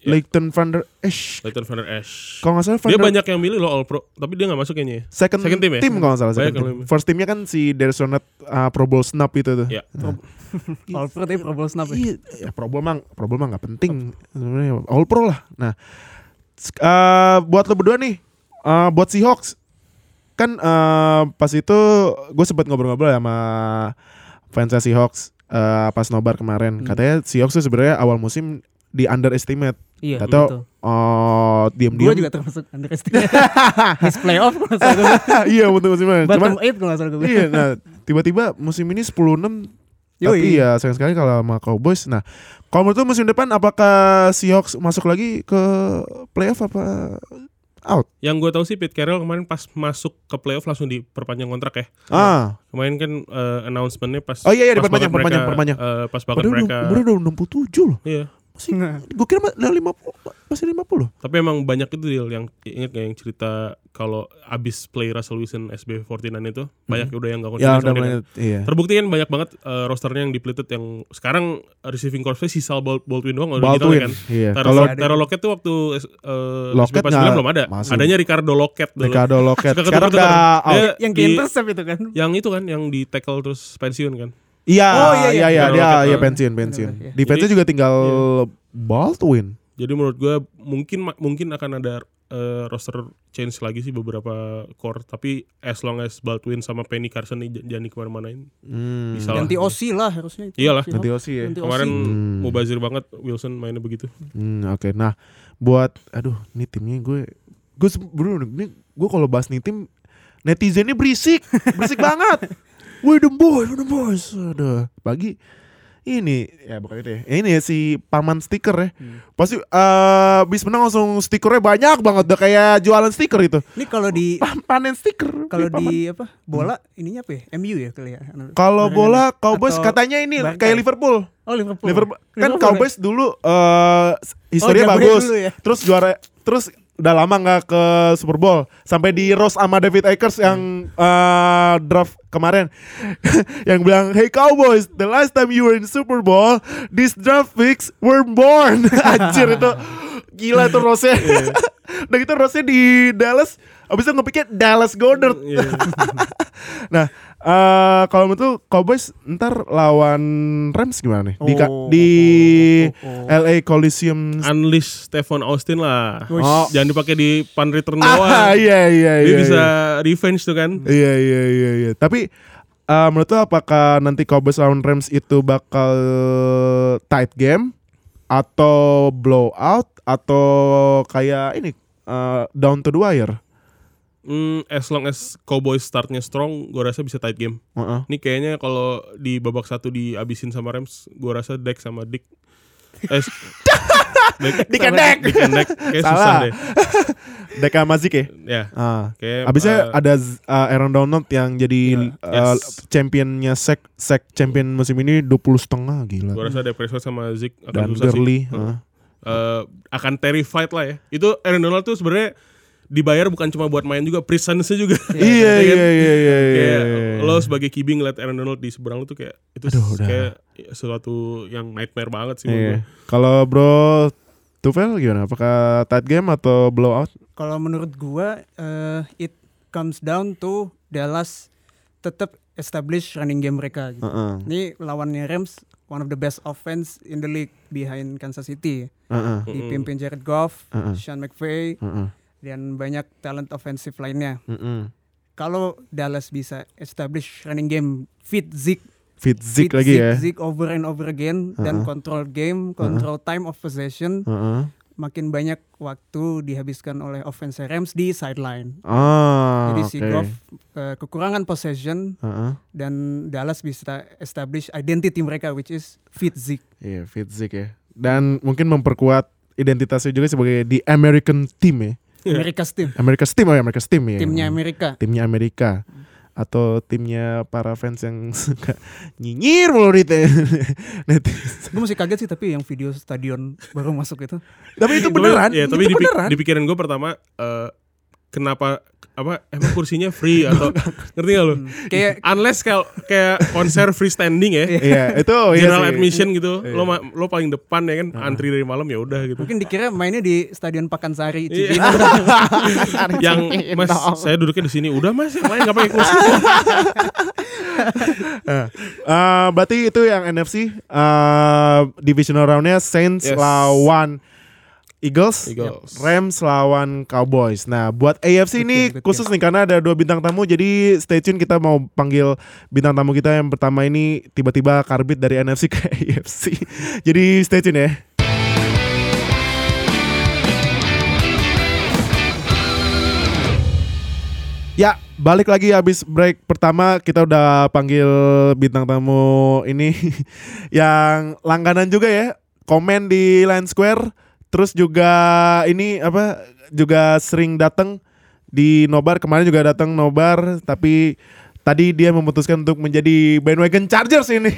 Ya. Leighton Van Der Esch. Leighton Van Der Esch. Kalau nggak salah Van Dia Der- banyak yang milih loh All Pro, tapi dia nggak masuk kayaknya ya. second, second team ya? kalau nggak salah second team. yang- First teamnya kan si Leonard uh, Pro Bowl snap itu tuh. Ya. All Pro tapi Pro Bowl snap ya. Iya, ya Pro Bowl mah Pro Bowl mah nggak penting sebenarnya All Pro lah. Nah, eh, buat lo berdua nih, eh, buat Seahawks kan eh, pas itu gue sempat ngobrol-ngobrol sama fans Seahawks eh, pas nobar kemarin. Hmm. Katanya Seahawks tuh sebenarnya awal musim di underestimate. Iya, Atau betul. oh Gue diam-diam. juga termasuk underestimate. Miss playoff kalau nggak salah gue. iya betul musimnya. Cuman Bottom 8 kalau nggak salah gue. iya, nah tiba-tiba musim ini 10-6 tapi Yoi. ya sayang sekali kalau sama Cowboys. Nah, kalau menurut musim depan apakah Seahawks masuk lagi ke playoff apa out? Yang gue tahu sih Pete Carroll kemarin pas masuk ke playoff langsung diperpanjang kontrak ya. Ah, Kemarin kan uh, announcementnya pas Oh iya, iya, pas diperpanjang, perpanjang, perpanjang. uh, pas banget mereka udah, umurnya udah 67 loh. Iya. Masih, Nah. gue kira udah 50, masih 50. Tapi emang banyak itu deal yang inget gak yang cerita kalau abis play Russell Wilson SB49 itu banyak udah yang gak Ya konsisten udah sama dia mulai, kan. iya. Terbukti kan banyak banget uh, rosternya yang depleted yang sekarang receiving corps-nya sisa Bal- Baldwin doang udah gitu Baldwin, kan. iya. Kalau ada. Taruh Lockett tuh waktu uh, Lockett SB49 nggak belum ada. masuk. Adanya Ricardo Lockett dulu. Ricardo Lockett Suka sekarang udah Yang di- intercept itu kan. yang itu kan yang di tackle terus pensiun kan. Iya, Oh, iya, iya, iya. iya, dia Lockett, iya uh, pensiun, pensiun. Bener, iya. Defense-nya Jadi- juga tinggal Baldwin. Jadi menurut gue mungkin mungkin akan ada uh, roster change lagi sih beberapa core tapi as long as Baldwin sama Penny Carson nih j- jangan ke mana-manain Hmm. Bisa. Ganti OC lah harusnya itu. Iyalah. Ganti OC ya. Ganti kemarin. Hmm. mubazir banget Wilson mainnya begitu Hmm, oke. Nah, buat aduh, ini timnya gue gue bro, ini gue kalau bahas nih tim netizennya berisik, berisik banget. Wih, the boys, the boys. Aduh, pagi ini ya bukan itu ya. Ini ya si paman stiker ya. Hmm. Pasti eh habis menang langsung stikernya banyak banget udah kayak jualan stiker itu. Ini kalau di Panen stiker. kalau di apa bola ininya apa ya? MU ya kali ya. kalau bola Cowboys Atau katanya ini Barca kayak ya? Liverpool. Oh Liverpool. Liverpool kan Liverpool, Cowboys dulu eh historinya Oh, bagus. dulu ya. Terus juara terus udah lama nggak ke Super Bowl. Sampai di roast sama David Akers yang eh, draft kemarin. Yang bilang hey Cowboys the last time you were in Super Bowl these draft picks were born. Anjir itu gila itu roastnya. Udah gitu roastnya di Dallas. Abis itu ngepikir Dallas Goddard. Iya. nah eh kalau menurut lu Cowboys ntar lawan Rams gimana nih di, Oh, di oh, oh, oh. LA Coliseum Unleash Stephon Austin lah. Oh. Jangan dipakai di punt return Ah, doang. iya iya Dia iya. bisa iya. revenge tuh kan. Iya iya iya iya. Tapi eh, menurut lu apakah nanti Cowboys lawan Rams itu bakal tight game atau blowout atau kayak ini eh, down to the wire? Hmm, as long as Cowboys startnya strong, gue rasa bisa tight game. Heeh. Ini kayaknya kalau di babak satu dihabisin sama Rams, gue rasa Dak sama Dick. Eh, and Dak. Dick and Dak. Kayak susah Salah. deh. Deka Mazik ya? Ya, Ah. kayak Abisnya eh, ada uh, Aaron Donald yang jadi uh, Yes. championnya sec sec champion musim ini 20 setengah gila. gue rasa Prescott sama Zeke akan Dan susah Gurley, sih. ah. Eh, akan terrified lah ya. Itu Aaron Donald tuh sebenarnya dibayar bukan cuma buat main juga, presence-nya juga. Iya Ya iya kan? iya iya. iya, kayak iya. lo sebagai QB ngeliat Aaron Donald di seberang lu tuh kayak itu Aduh, udah. kayak sesuatu yang nightmare banget sih menurut Iya. Kalau Bro Tufel gimana? Apakah tight game atau blowout? Kalau menurut gua eh, it comes down to Dallas tetap establish running game mereka gitu. Heeh. Ini lawannya Rams one of the best offense in the league behind Kansas City. Heeh. Dipimpin Jared Goff, Heeh. Sean McVay Heeh. Dan banyak talent offensive lainnya. Heeh. Kalau Dallas bisa establish running game fit Zeke, Fit fit lagi Zeke, ya. Zeke over and over again dan control game, control time of possession, Heeh. makin banyak waktu dihabiskan oleh offense Rams di sideline. Ah, Jadi si oke. Goff eh, kekurangan possession Heeh. dan Dallas bisa establish identity mereka which is fit Zeke. Iya, Fit Zik ya. Dan mungkin memperkuat identitasnya juga sebagai di American team ya. America's team. America's team oh ya, America's team ya. Timnya Amerika. Timnya Amerika. Atau timnya para fans yang suka nyinyir mulu di netizen. Gue masih kaget sih tapi yang video stadion baru masuk itu. Tapi itu beneran. ya, tapi itu beneran. di pikiran gue pertama eh, kenapa apa emang kursinya free atau ngerti gak lo? Kayak Unless kalau kayak konser freestanding ya, Iya, itu iya general sih. admission gitu, lo ma- lo paling depan ya kan, antri dari malam ya udah gitu. mungkin dikira mainnya di Stadion Pakansari Iya. Cibinong. yang mas saya duduknya di sini udah mas main nggak pakai kursi Eh, berarti itu yang NFC eh divisional roundnya Saints Yes. lawan Eagles, Eagles. Rams lawan Cowboys. Nah, buat AFC Good ini game, good khusus nih karena ada dua bintang tamu, jadi stay tune kita mau panggil bintang tamu kita yang pertama ini tiba-tiba karbit dari NFC ke AFC. jadi stay tune ya. Ya, balik lagi habis break pertama kita udah panggil bintang tamu ini yang langganan juga ya. Komen di Line Square, terus juga ini apa juga sering datang di Nobar kemarin juga datang Nobar tapi tadi dia memutuskan untuk menjadi bandwagon Chargers ini.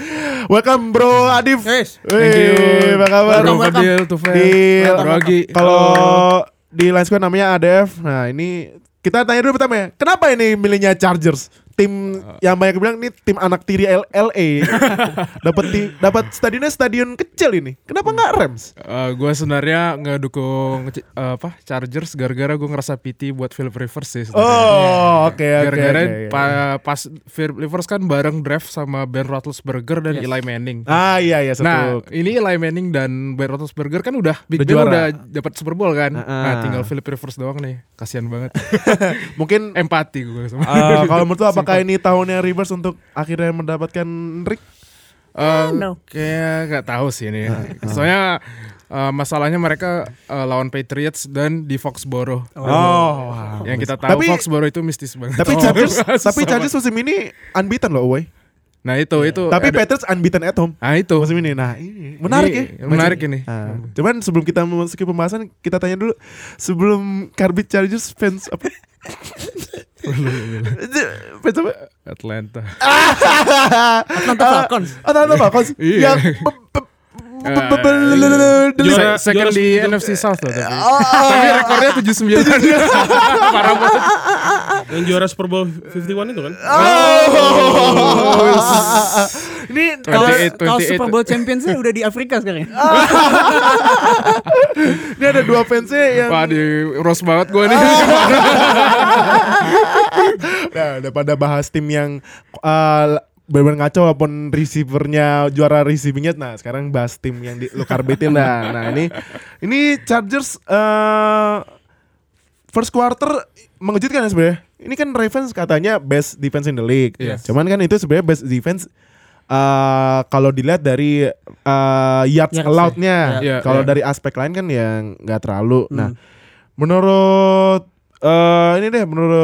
Welcome Bro Adif. Yes. Thank you. Apa kabar? Welcome, Tufel, Di Rogi. kalau di Line Square namanya ADF. Nah, ini kita tanya dulu pertama ya. Kenapa ini milihnya Chargers? Tim yang banyak bilang ini tim anak tiri LA. dapat dapat stadionnya stadion kecil ini. Kenapa nggak Rams? gue sebenarnya nggak dukung eh, apa Chargers gara-gara gue ngerasa PT buat Philip Rivers sih. sebenarnya. Oh, oke oke. Gara-gara oke, oke. pa- pas Philip Rivers kan bareng draft sama Ben Roethlisberger dan Yes. Eli Manning. Ah iya iya Nah, satu. ini Eli Manning dan Ben Roethlisberger kan udah Big Udah Ben udah dapat Super Bowl kan. Ah. Nah, tinggal Philip Rivers doang nih. Kasihan banget. Mungkin Empati gue sama. eh, kalau menurut lu apakah ini tahunnya Rivers untuk akhirnya mendapatkan Rick? Eh, Kayak nggak tahu sih ini. Soalnya eh, masalahnya mereka eh, lawan Patriots dan di Foxborough. Oh. Yang kita tahu Tapi- Foxborough itu mistis banget. Tapi Oh, Chargers tapi Chargers musim ini unbeaten loh, away. Nah itu itu. Tapi ada- Patriots unbeaten at home. Ah itu. musim ini. Nah, ini menarik Ini ya. menarik ini. Nah, cuman sebelum kita memasuki pembahasan, kita tanya dulu sebelum Carbit Chargers fans apa? fans apa? Atlanta. Atlanta Falcons. Atlanta Falcons Iya. yang Juara- Se- second juara di. NFC South loh tapi. tapi rekornya 79. Parah banget. Yang juara Super Bowl 51 itu kan? Ini Kalau 28, kalau 28. Super Bowl Championsnya udah di Afrika sekarang. ya? ini ada dua fansnya yang Wah di roast banget gue nih. Nah, daripada bahas tim yang uh, benar-benar ngaco walaupun receivernya juara receivingnya. Nah sekarang bahas tim yang di lu karbetin. Dah nah ini ini Chargers uh, first quarter mengejutkan ya sebenarnya. Ini kan Ravens katanya best defense in the league. Yes. cuman kan itu sebenarnya best defense uh, kalau dilihat dari uh, yards allowed-nya ya. Iya, kalau iya. dari aspek lain kan yang nggak terlalu. Nah menurut eh ini deh menurut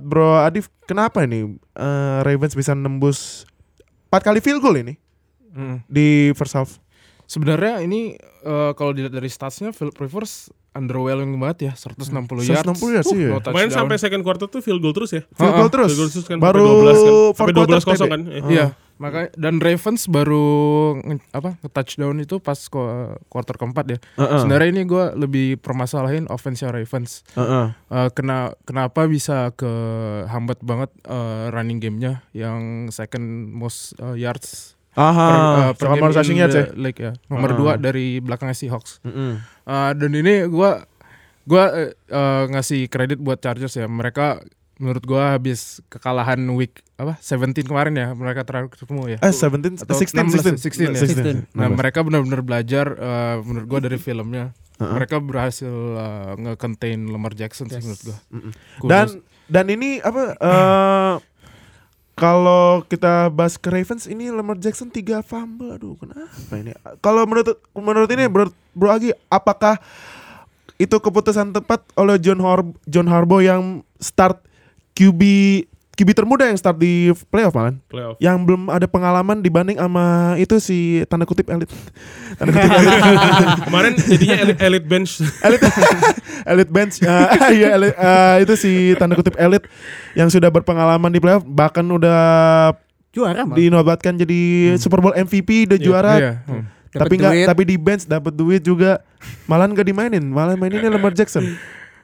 Bro Adif kenapa ini eh, Ravens bisa nembus 4 kali field goal ini Hmm. di first half. Sebenarnya ini eh, kalau dilihat dari statsnya Philip Rivers underwhelming banget ya 160 yards. 160 yards, iya. no Kemarin touchdown. sampai second quarter tuh field goal terus ya. Field goal terus. Field goal terus kan Baru sampai 12 kan. Sampai fourth quarter 12 kosong kan. Iya, makanya dan Ravens baru nge- apa touchdown itu pas quarter keempat ya. Heeh. Sebenarnya ini gue lebih permasalahin offense Ravens. Heeh. Eh, kena kenapa bisa ke hambat banget eh, running gamenya yang second most eh, yards Aha, per, eh, per game in yards ya. the league ya. Nomor Ah. dua dari belakangnya Seahawks. Heeh. Eh, dan ini gua gua eh, eh, ngasih kredit buat Chargers ya. Mereka menurut gua habis kekalahan week apa 17 kemarin ya mereka terakhir ketemu ya. Eh 17 Atau 16 16 16, 16 ya. 16. Nah, mereka benar-benar belajar eh, menurut gua dari filmnya. Heeh. Mereka berhasil eh, nge-contain Lamar Jackson sih Yes. menurut gua. Kudos. Dan dan ini apa eh kalau kita bahas ke Ravens ini Lamar Jackson 3 fumble aduh kenapa ini kalau menurut menurut ini bro, bro Agi apakah itu keputusan tepat oleh John Har John Harbaugh yang start QB QB termuda yang start di playoff malah Playoff. yang belum ada pengalaman dibanding sama itu si tanda kutip elit tanda kutip elit Kemarin jadinya elite, elite bench. elit elit bench eh, iya elit, eh, itu si tanda kutip elit yang sudah berpengalaman di playoff bahkan udah Juara malah. dinobatkan jadi Super Bowl MVP udah Iya. juara Iya. hmm. Dapet tapi nggak tapi di bench dapat duit juga malah nggak dimainin malah maininnya Lamar Jackson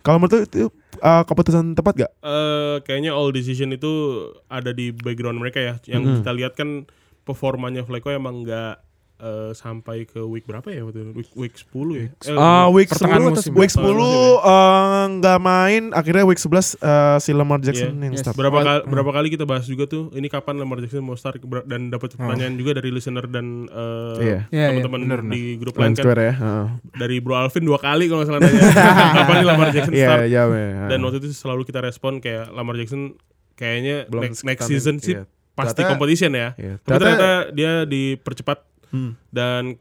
kalau menurut itu eh, keputusan tepat gak? Eh kayaknya all decision itu ada di background mereka ya. Yang Mhm. kita lihat kan performanya Flacco emang nggak eh, sampai ke week berapa ya waktu itu? Week, week 10 ya. Eh, Ah, week pertengahan 10 musim. week 10 Pertengahan musim eh, nggak main akhirnya week 11 eh, si Lamar Jackson Iya. yang Yes. start. berapa kali, Hmm. berapa kali kita bahas juga tuh ini kapan Lamar Jackson mau start dan dapat pertanyaan juga dari listener dan eh, Iya. Iya, teman-teman Bener, di grup Line lain kan Square ya. heeh. dari Bro Alvin dua kali kalau nggak salah nanya kapan nih Lamar Jackson Iya, start iya, iya. dan waktu itu selalu kita respon kayak Lamar Jackson kayaknya Belum next, next season sih iya. pasti Ternyata- competition ya Iya. tapi Ternyata- ternyata dia dipercepat Hmm. dan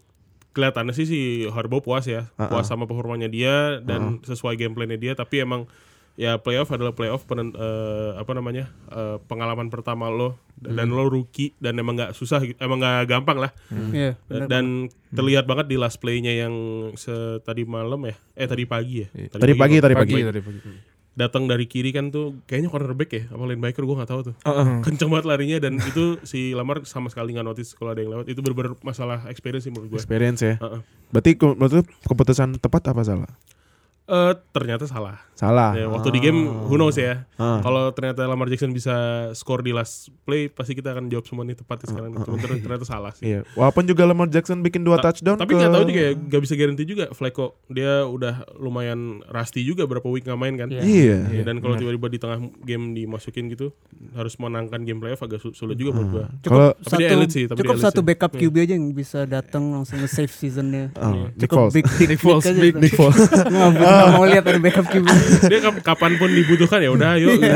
kelihatannya sih si Harbaugh puas ya Uh-uh. puas sama performanya dia dan sesuai gameplaynya dia tapi emang ya playoff adalah playoff penen- eh, apa namanya eh, pengalaman pertama lo dan Hmm. lo rookie dan emang nggak susah gitu, emang nggak gampang lah Iya, dan, benar. dan terlihat banget di last playnya yang tadi malam ya eh tadi pagi ya Tadi pagi, tadi pagi. Pagi tadi pagi. Datang dari kiri kan tuh kayaknya cornerback ya apa linebacker gue nggak tahu tuh Heeh. kenceng banget larinya dan itu si Lamar sama sekali nggak notice kalau ada yang lewat itu bener-bener masalah experience sih menurut gue Experience ya. Heeh. Berarti ke- menurut lu keputusan tepat apa salah? Eh, ternyata salah Salah. Ya, waktu di game who knows ya Ah. kalau ternyata Lamar Jackson bisa score di last play pasti kita akan jawab semua nih tepat sekarang Cuman ter- ternyata salah sih Iya. Walaupun juga Lamar Jackson bikin dua Ta- touchdown tapi ke- nggak tahu juga ya nggak bisa garanti juga Flacco dia udah lumayan rusty juga berapa week nggak main kan Iya. Iya. Ya, dan kalau tiba-tiba di tengah game dimasukin gitu harus menangkan game playoff agak su- sulit juga menurut gua. Kalau Tapi dia elit sih, tapi cukup satu sih. backup Iya. QB aja yang bisa datang langsung nge-save seasonnya. Oh, Nick Cukup Foles. big dick, Nick Foles, big. Nick Foles. Nggak nggak mau lihat ada backup QB. Dia kap- kapan pun dibutuhkan ya udah ayo. gitu.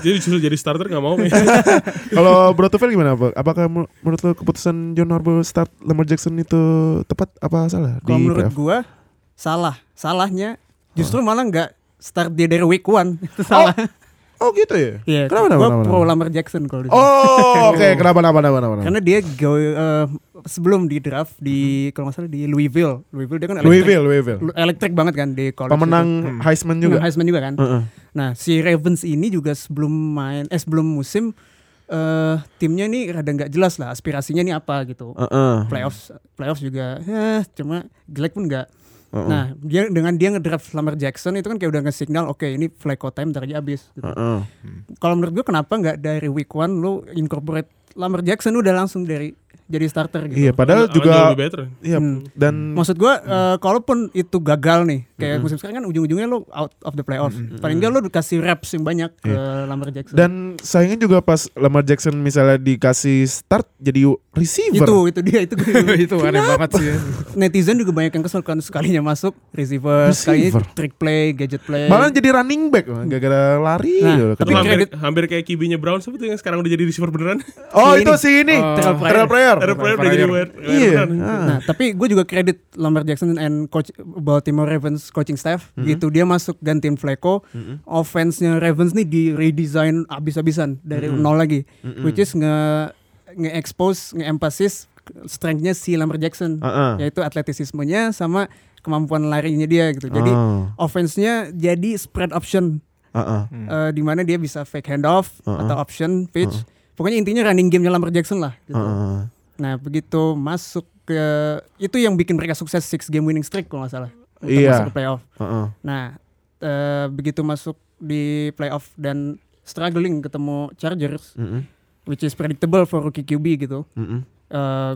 Jadi justru jadi starter nggak mau. Kalau Bro Tufel gimana? Pak? Apakah menurut lu keputusan John Harbaugh start Lamar Jackson itu tepat apa salah Kalau di menurut gua salah. Salahnya justru malah nggak start dia dari week one. Itu salah. Oh gitu ya? Iya, Kenapa, gua kenapa, pro? Lamar Jackson kalau di sini. Oh, oke. Kenapa, kenapa, kenapa, kenapa? Karena dia go, eh, sebelum di draft di kalau nggak salah di Louisville. Louisville dia kan elektrik, Louisville, Louisville. elektrik banget kan di college. Pemenang itu. Heisman Juga. juga. Heisman juga kan. Heeh. Nah, si Ravens ini juga sebelum main eh sebelum musim eh timnya nih rada nggak jelas lah aspirasinya nih apa gitu. Heeh. Playoffs playoffs juga eh cuma jelek pun nggak. Heeh. Nah, dia dengan dia ngedraft Lamar Jackson itu kan kayak udah nge-signal oke ini Flacco time ntar aja habis gitu. Heeh. Kalau menurut gua kenapa nggak dari week one lu incorporate Lamar Jackson udah langsung dari jadi starter gitu. Iya, padahal jauh juga lebih better. iya Hmm. dan Maksud gua eh, kalaupun itu gagal nih, kayak musim sekarang kan ujung-ujungnya lu out of the playoff. Paling enggak lu dikasih reps yang banyak ke Lamar Jackson. dan sayangnya juga pas Lamar Jackson misalnya dikasih start jadi receiver. itu itu dia itu itu aneh banget sih ya. netizen juga banyak yang kesel kan sekalinya masuk receiver, sekalinya Receiver. trick play, gadget play. Malah jadi running back gara-gara lari Nah, gitu. tapi hampir, hampir kayak kibinya Brown yang sekarang udah jadi receiver beneran? Oh, si itu ini. si ini. Oh. Terrell Pryor. Pryor. Ada player udah jadi wide wide Iya. Ah. Nah, tapi gue juga kredit Lamar Jackson and coach Baltimore Ravens coaching staff gitu dia masuk gantiin Flacco. Offense-nya Ravens nih di redesign abis-abisan dari nol lagi. Which is nge nge-expose, nge-emphasis strength-nya si Lamar Jackson Heeh. yaitu atletisismenya sama kemampuan larinya dia gitu. Jadi Oh. offense-nya jadi spread option Heeh. eh, di mana dia bisa fake handoff Uh-uh. atau option pitch. Pokoknya intinya running game-nya Lamar Jackson lah gitu. Heeh. Nah begitu masuk ke itu yang bikin mereka sukses six game winning streak kalau nggak salah untuk Iya. masuk ke playoff. Heeh. Nah eh, begitu masuk di playoff dan struggling ketemu Chargers, Mm-mm. which is predictable for rookie QB gitu. Mm-mm. Eh,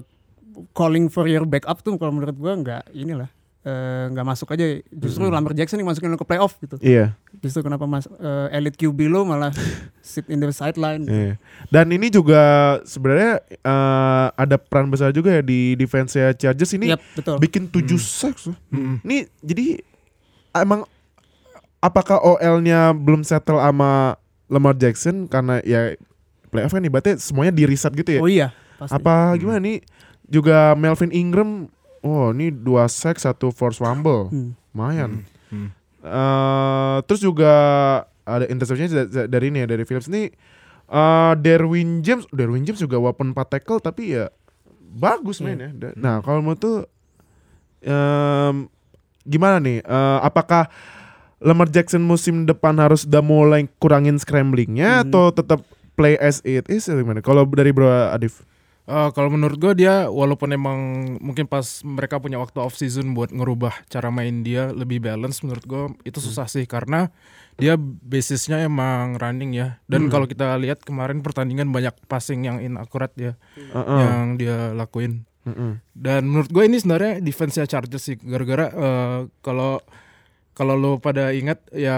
calling for your backup tuh kalau menurut gua nggak inilah eh, nggak masuk aja. Justru Lamar Jackson yang masukin lo ke playoff gitu. Iya. Justru kenapa mas eh, elite QB lo malah sit in the sideline. Iya. Dan ini juga sebenarnya eh, ada peran besar juga ya di defense Chargers ini Yap, betul. bikin 7 sacks. loh. Mm-mm. Ini jadi emang apakah OL-nya belum settle sama Lamar Jackson karena ya playoff kan ibaratnya semuanya di reset gitu ya. Oh iya, pasti. Apa gimana nih juga Melvin Ingram oh ini dua sack satu force fumble. Hmm. Lumayan. Hmm. Eh, terus juga ada interception dari ini ya dari Phillips ini eh Derwin James, Derwin James juga walaupun 4 tackle tapi ya bagus mainnya. Da- Nah, kalau mau tuh em, gimana nih? Eh, apakah Lamar Jackson musim depan harus udah mulai kurangin scramblingnya atau tetap play as it is gimana? Kalau dari Bro Adif. Eh, kalau menurut gue dia walaupun emang mungkin pas mereka punya waktu off season buat ngerubah cara main dia lebih balance menurut gue itu susah sih. Karena dia basisnya emang running ya. Dan kalau kita lihat kemarin pertandingan banyak passing yang inakurat ya Heeh. yang dia lakuin. Heeh. dan menurut gue ini sebenarnya defense Chargers sih. Gara-gara eh, kalau kalau lo pada ingat ya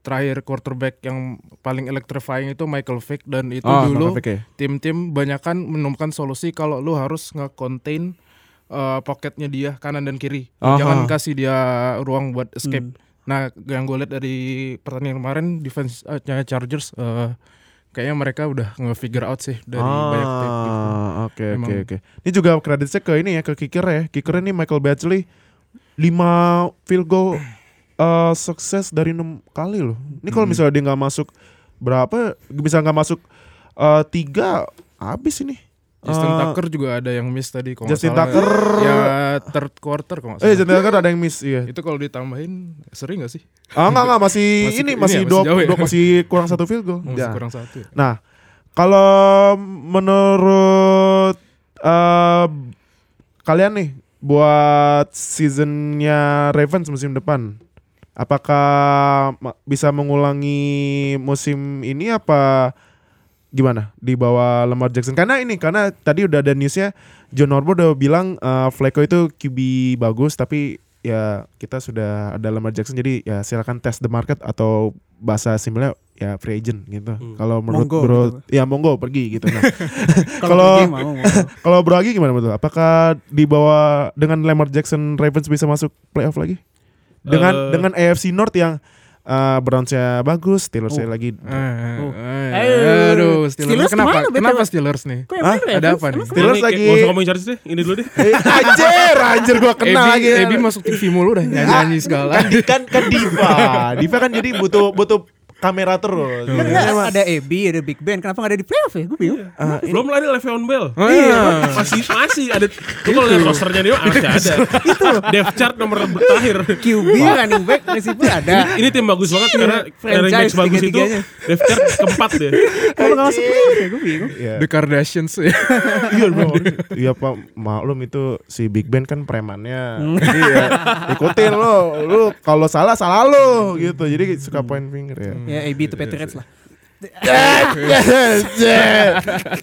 terakhir quarterback yang paling electrifying itu Michael Vick dan itu Oh, dulu Michael Vick ya. tim-tim banyakan menemukan solusi kalau lu harus nge-contain uh, pocketnya dia kanan dan kiri. Aha. Jangan kasih dia ruang buat escape. Hmm. Nah, yang gue lihat dari pertandingan kemarin defense-nya Chargers uh, kayaknya mereka udah nge-figure out sih dari banyak tape gitu. Ah, Oke oke oke. Ini juga kreditnya ke ini ya ke kicker ya. Kicker ini Michael Badgley 5 field goal eh, sukses dari enam kali loh. Ini kalau misalnya dia nggak masuk berapa? Bisa nggak masuk eh, tiga habis ini. Justin Eh, Tucker juga ada yang miss tadi kalau nggak Justin salah. Tucker. ya third quarter kalau nggak Eh. Justin Tucker ada yang miss iya. Itu kalau ditambahin sering gak sih? Ah enggak enggak masih, Masih- ini ini masih ya, masih dua, ya? masih kurang satu field goal. Masih Ya. kurang satu. ya? Nah, kalau menurut eh, kalian nih buat seasonnya Ravens musim depan, apakah bisa mengulangi musim ini apa gimana di bawah Lamar Jackson? Karena ini karena tadi udah ada newsnya John Harbaugh udah bilang eh, Flacco itu QB bagus tapi ya kita sudah ada Lamar Jackson jadi ya silakan test the market atau bahasa simpelnya ya free agent gitu. Kalau menurut Monggo Bro gitu. ya monggo pergi gitu nah. Kalau Kalau- Bro Agi gimana betul? Apakah di bawah dengan Lamar Jackson Ravens bisa masuk playoff lagi? Dengan Eh. dengan AFC North yang uh, Browns-nya bagus, Steelers-nya Oh. lagi Eh, Oh. eh, Eh, aduh, Steelers, Steelers kenapa? ke mana? Kenapa Steelers nih? Kok yang Hah? main Ada apa nih? Steelers lagi Gak usah ngomongin Chargers deh, ini dulu deh. Eh, anjir, anjir gua kenal lagi. Ebi masuk TV mulu dah nyanyi-nyanyi segala. kan, kan kan diva. Diva kan jadi butuh butuh kamera terus. Kan nggak ada AB, ada Big Ben, kenapa nggak ada di playoff ya? Gue bingung. Belum lagi Le'Veon Bell. Oh, Iya, iya. masih masih ada. Tuh kalau lihat rosternya dia masih ada. Itu depth chart nomor terakhir. QB, running back, receiver ada. Ini tim bagus banget karena running backs Franchise bagus itu depth chart keempat deh. Kalau nggak masuk playoff ya? Gue bingung. Iya. The Kardashians ya. Iya bro. Iya pak maklum itu si Big Ben kan premannya. Jadi ya ikutin lo. Lu kalau salah salah lo gitu. Jadi suka point finger ya. Ya AB itu Patriots lah.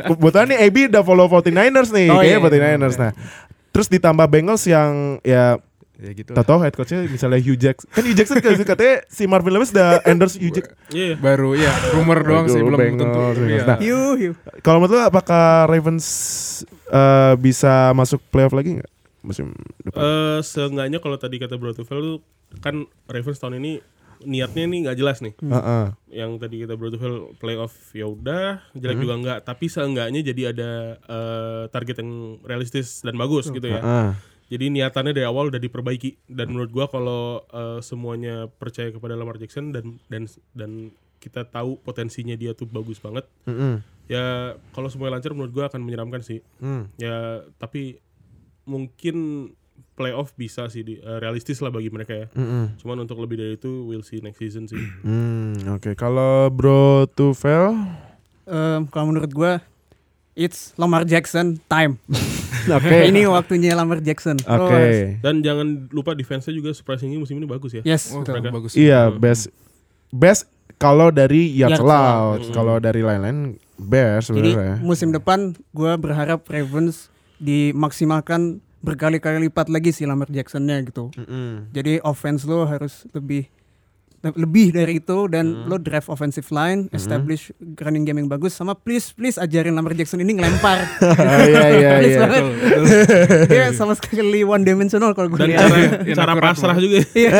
Kebetulan nih AB udah follow 49ers nih. Oh, Kayaknya iya. 49ers. Nah. Terus ditambah Bengals yang ya ya gitu. Tau tau head coachnya misalnya Hugh Jackson Kan Hugh Jackson kan katanya si Marvin Lewis udah endorse Hugh Jackson Iya. Baru ya rumor doang sih belum Bengals, tentu. Bengals. Iya. Nah, Hiu, hiu. Kalau menurut lu apakah Ravens eh, bisa masuk playoff lagi nggak musim depan? Eh, seenggaknya kalau tadi kata Bro Tufel tuh kan Ravens tahun ini niatnya nih nggak jelas nih. Heeh. Yang tadi kita Tufel playoff ya udah, jelek juga enggak, tapi seenggaknya jadi ada eh, target yang realistis dan bagus gitu ya. Heeh. Jadi niatannya dari awal udah diperbaiki dan menurut gua kalau eh, semuanya percaya kepada Lamar Jackson dan dan dan kita tahu potensinya dia tuh bagus banget. Mm-mm. Ya kalau semuanya lancar menurut gua akan menyeramkan sih. Hmm. Ya tapi mungkin playoff bisa sih di, eh, realistis lah bagi mereka ya. Mm-mm. Cuman untuk lebih dari itu we'll see next season sih. Hmm, oke. Kalau Bro Tufel, Em, kalau menurut gue, it's Lamar Jackson time. oke. Ini waktunya Lamar Jackson. Oke. Dan jangan lupa defense-nya juga surprisingly musim ini bagus ya. Yes, Oh, betul. bagus. Iya, best best kalau dari allowed. allowed. Kalau dari lain-lain best Jadi sebenarnya. musim depan gue berharap Ravens dimaksimalkan berkali-kali lipat lagi si Lamar Jacksonnya gitu. Mm-mm. Jadi offense lo harus lebih lebih dari itu dan lo drive offensive line, establish running game yang bagus sama please please ajarin Lamar Jackson ini ngelempar. Ah, Iya iya iya. Dia sama sekali one dimensional kalau gue Dan lihat. cara Yang cara akurat pasrah juga. Iya.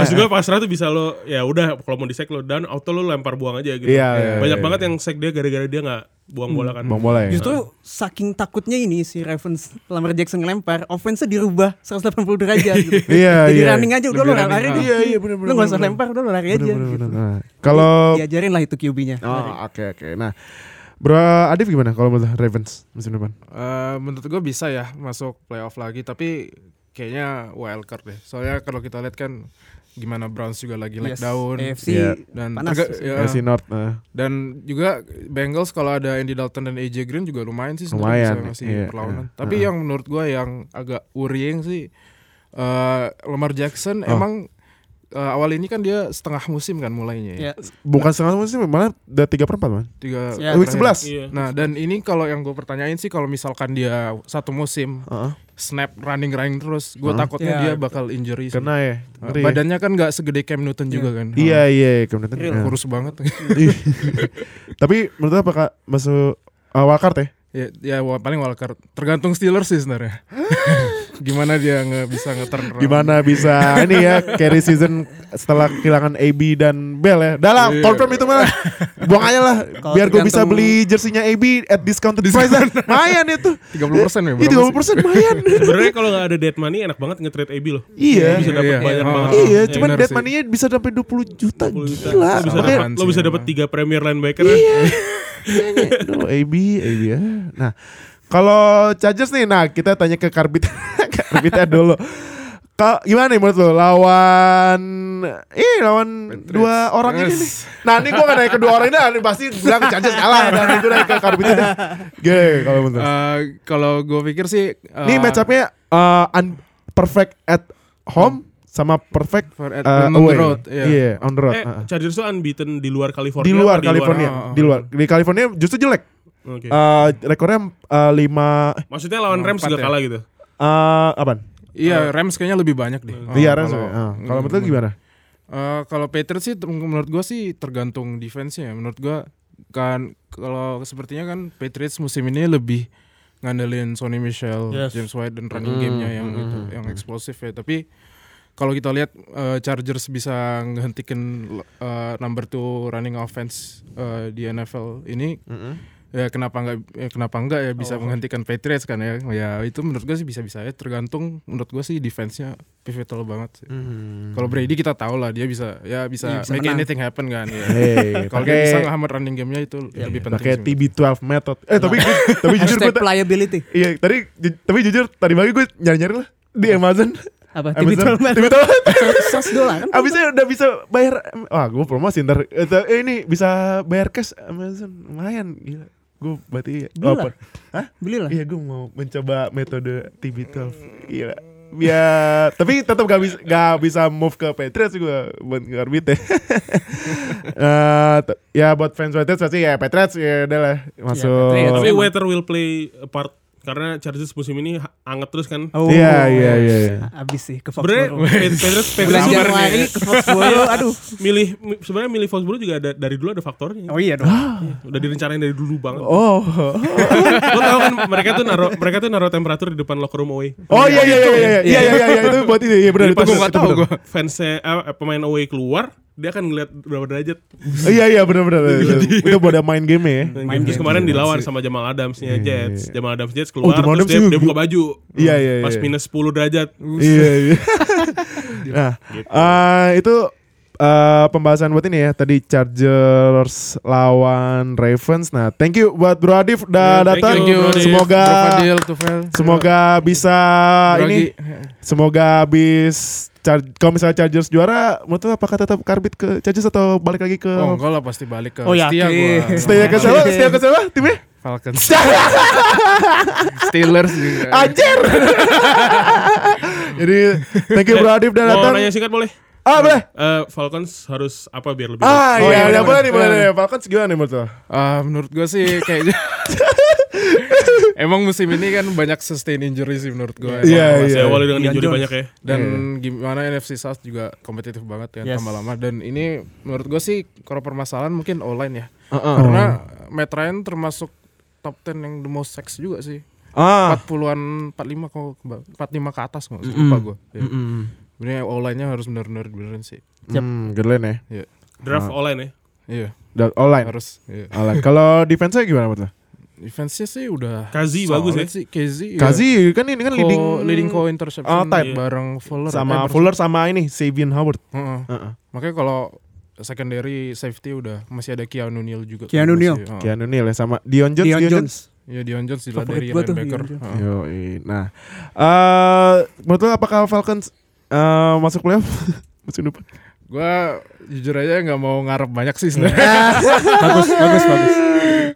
Maksud gue pasrah tuh bisa lo ya udah kalau mau di sack lo dan auto lo lempar buang aja gitu. Iya, iya, Banyak iya. banget yang sack dia gara-gara dia nggak buang bola kan. Bang bola ya. Justru saking takutnya ini si Ravens Lamar Jackson ngelempar, offense dirubah 180 derajat gitu. Iya, Jadi iya. running aja udah lo lari deh. Iya iya benar benar. Lo gak usah lempar, udah lo lari aja. Bener, bener, gitu. Nah, Kalau Diajarin lah itu QB-nya. Oh, oke oke. Nah, Bro Adif gimana kalau menurut Ravens musim depan? Eh, menurut gue bisa ya masuk playoff lagi tapi kayaknya wild card deh. Soalnya kalau kita lihat kan gimana Browns juga lagi Yes, down AFC Iya. dan panas. terga- ya, AFC North. nah. dan juga Bengals kalau ada Andy Dalton dan AJ Green juga lumayan sih Lumayan, ngasih iya, perlawanan. iya. Tapi Heeh. yang menurut gue yang agak worrying sih eh Lamar Jackson Oh. emang eh, awal ini kan dia setengah musim kan mulainya ya. Ya. Bukan setengah musim malah udah tiga perempat man. Tiga Ya, Week. 11. Iya. Nah dan ini kalau yang gue pertanyain sih kalau misalkan dia satu musim Heeh. Snap running running terus, gue Hah? takutnya Ya, dia bakal injury. sih. Kena ya. Uh, Ngeri ya. badannya kan nggak segede Cam Newton juga kan. Iya iya kemudian. Real. Nah. kurus banget. Tapi menurut lu apakah masuk uh, wildcard ya? ya, ya wa- paling wildcard. Tergantung Steelers sih sebenarnya. Gimana dia nggak bisa nge-turn around. Gimana bisa ini ya carry season setelah kehilangan AB dan Bell ya? Udah lah, Iya. confirm itu mah. Buang aja lah. Biar gue bisa beli jersinya AB at discounted price. Mayan itu. 30 persen ya? Itu berapa tiga sih? persen mayan. Sebenarnya kalau nggak ada dead money enak banget nge-trade AB loh. Iya. Bisa dapat Iya, banyak iya. banget. Oh, Iya, iya, cuman dead money-nya bisa sampai 20 juta. 20 juta. Gila. Lo bisa dapat lo bisa dapat tiga premier linebacker. Iya. Aduh, AB, AB ya. Nah, kalau Chargers nih, nah kita tanya ke Karbit, Karbitnya dulu. Kau gimana nih menurut lo lawan eh lawan Patriots. dua orang ini Yes. nih. Nah, ini gua gak nanya kedua orang ini, ah, pasti bilang Chargers kalah. Nah, ini gua nanya ke Karbitnya deh. Gede kalau menurut. Eh, kalau gue pikir sih Ini eh, match up-nya uh, un- perfect at home sama perfect for at, uh, on the away. road, Iya, iya. on the road. Eh, uh-uh. Chargers tuh unbeaten di luar California. Di luar California, Oh, oh, di luar. Di California justru jelek. Oke. Eh, rekornya uh, lima Maksudnya lawan Rams juga ya? kalah gitu. eh apaan? Iya, Rams kayaknya lebih banyak deh. Oh, Iya, Rams. kalau- ya. Ah, Kalau menurut lu gimana? Eh, kalau Patriots sih menurut gua sih tergantung defense-nya. Menurut gua kan kalau sepertinya kan Patriots musim ini lebih ngandelin Sonny Michel, Yes. James White dan running Hmm, game-nya yang hmm, itu hmm, yang eksplosif ya. Tapi kalau kita lihat eh, Chargers bisa ngehentikan eh, number two running offense eh, di NFL ini ya kenapa nggak ya kenapa enggak ya bisa menggantikan Patriots kan ya ya itu menurut gue sih bisa bisa ya tergantung menurut gue sih defense-nya pivotal banget sih. Hmm. Kalau Brady kita tahu lah dia bisa ya bisa, Iya, bisa make menang. anything happen kan ya. Hey, Kalau dia bisa ngehammer running game-nya itu lebih penting. pakai sih. TB12 method. Eh tapi tapi jujur gue playability. iya tadi ju- tapi jujur tadi pagi gue nyari-nyari lah di Amazon. Apa? Amazon. TB12 TB12. 100 dolar kan? Abisnya udah bisa bayar Wah gue promosi ntar Eh, eh, ini bisa bayar cash Amazon Lumayan Gila Gue berarti Beli lah. open. Hah? Beli lah. Iya gue mau mencoba metode TB12 Gila Ya Tapi tetap gak bisa Gak bisa move ke Patriots gue Buat ngorbit ya Eh, t- Ya buat fans Patriots pasti ya Patriots ya udah lah Masuk Patriots. Tapi weather will play a part karena Chargers musim ini anget terus kan. Oh. Iya iya iya iya. Abis sih ke Foxborough. Patriots Patriots Januari ke Foxborough, aduh. milih mi- sebenarnya milih Foxborough juga ada dari dulu ada faktornya. Oh iya dong. Udah direncanain dari dulu banget. Oh Lo tau kan mereka tuh naruh mereka tuh naruh temperatur di depan locker room away. Oh iya iya iya iya Iya iya iya iya Itu buat ini Iya benar itu pas benar, itu benar. fansnya eh, pemain away keluar, dia akan ngeliat berapa derajat. Oh, Iya iya benar benar. Itu buat ada main game ya. Main terus kemarin dilawan sama Jamal Adamsnya Jets. Jamal Adams Jets Oh, keluar Jamal terus Adams dia, dia buka baju. Iya, iya, Pas iya. minus 10 derajat. Iya iya. Nah, eh, itu eh, pembahasan buat ini ya. Tadi Chargers lawan Ravens. Nah, thank you buat Bro Adif udah Yeah, thank datang. you, Bro Adif. Semoga Bro Fadil, Tufel. semoga bisa Bro ini semoga habis Char- kalau misalnya Chargers juara, menurut apakah tetap karbit ke Chargers atau balik lagi ke Oh enggak lah pasti balik ke Oh, setia gua. Setia ke siapa? Setia ke siapa? Timnya? Falcons. Steelers juga. Anjir. Jadi thank you Bro Adif Mau datang. nanya singkat boleh? Ah, boleh. Eh, Falcons harus apa biar lebih Ah, Oh, iya, iya, iya, boleh nih, boleh bener. nih. Falcons gimana nih menurut lo? Ah, menurut gue sih kayaknya Emang musim ini kan banyak sustain injury sih menurut gue. Iya, iya. awali dengan injury Jones. banyak ya. Dan gimana NFC South juga kompetitif banget kan Yes. tambah lama dan ini menurut gue sih kalau permasalahan mungkin online ya. Heeh. Karena Matt Ryan termasuk top 10 yang the most sex juga sih. Ah. 40-an 45 kok 45 ke atas nggak lupa gue. Ya. Mm-mm. Sebenarnya online-nya harus benar-benar beneran sih. Hmm, good line ya. Draft online ya. Iya, Dan online. harus. Iya. Online. Kalau defense-nya gimana menurut lo? Defense-nya sih udah Kazi bagus ya. sih. Kazi. iya. Kazi kan ini kan Co- leading leading co interception Oh, type. bareng Fuller sama Eh, Fuller sama ini Savion Howard. Heeh. Heeh. Makanya kalau secondary safety udah masih ada Keanu Neal juga. Keanu Neal. heeh. Keanu Neal ya sama Dion Jones. Dion Jones. Iya Dion Jones di dari tuh, linebacker. Dion Jones. Yoi. Nah, eh menurut lo apakah Falcons eh, masuk playoff musim depan? Gua jujur aja nggak mau ngarep banyak sih sebenarnya. bagus, bagus, bagus.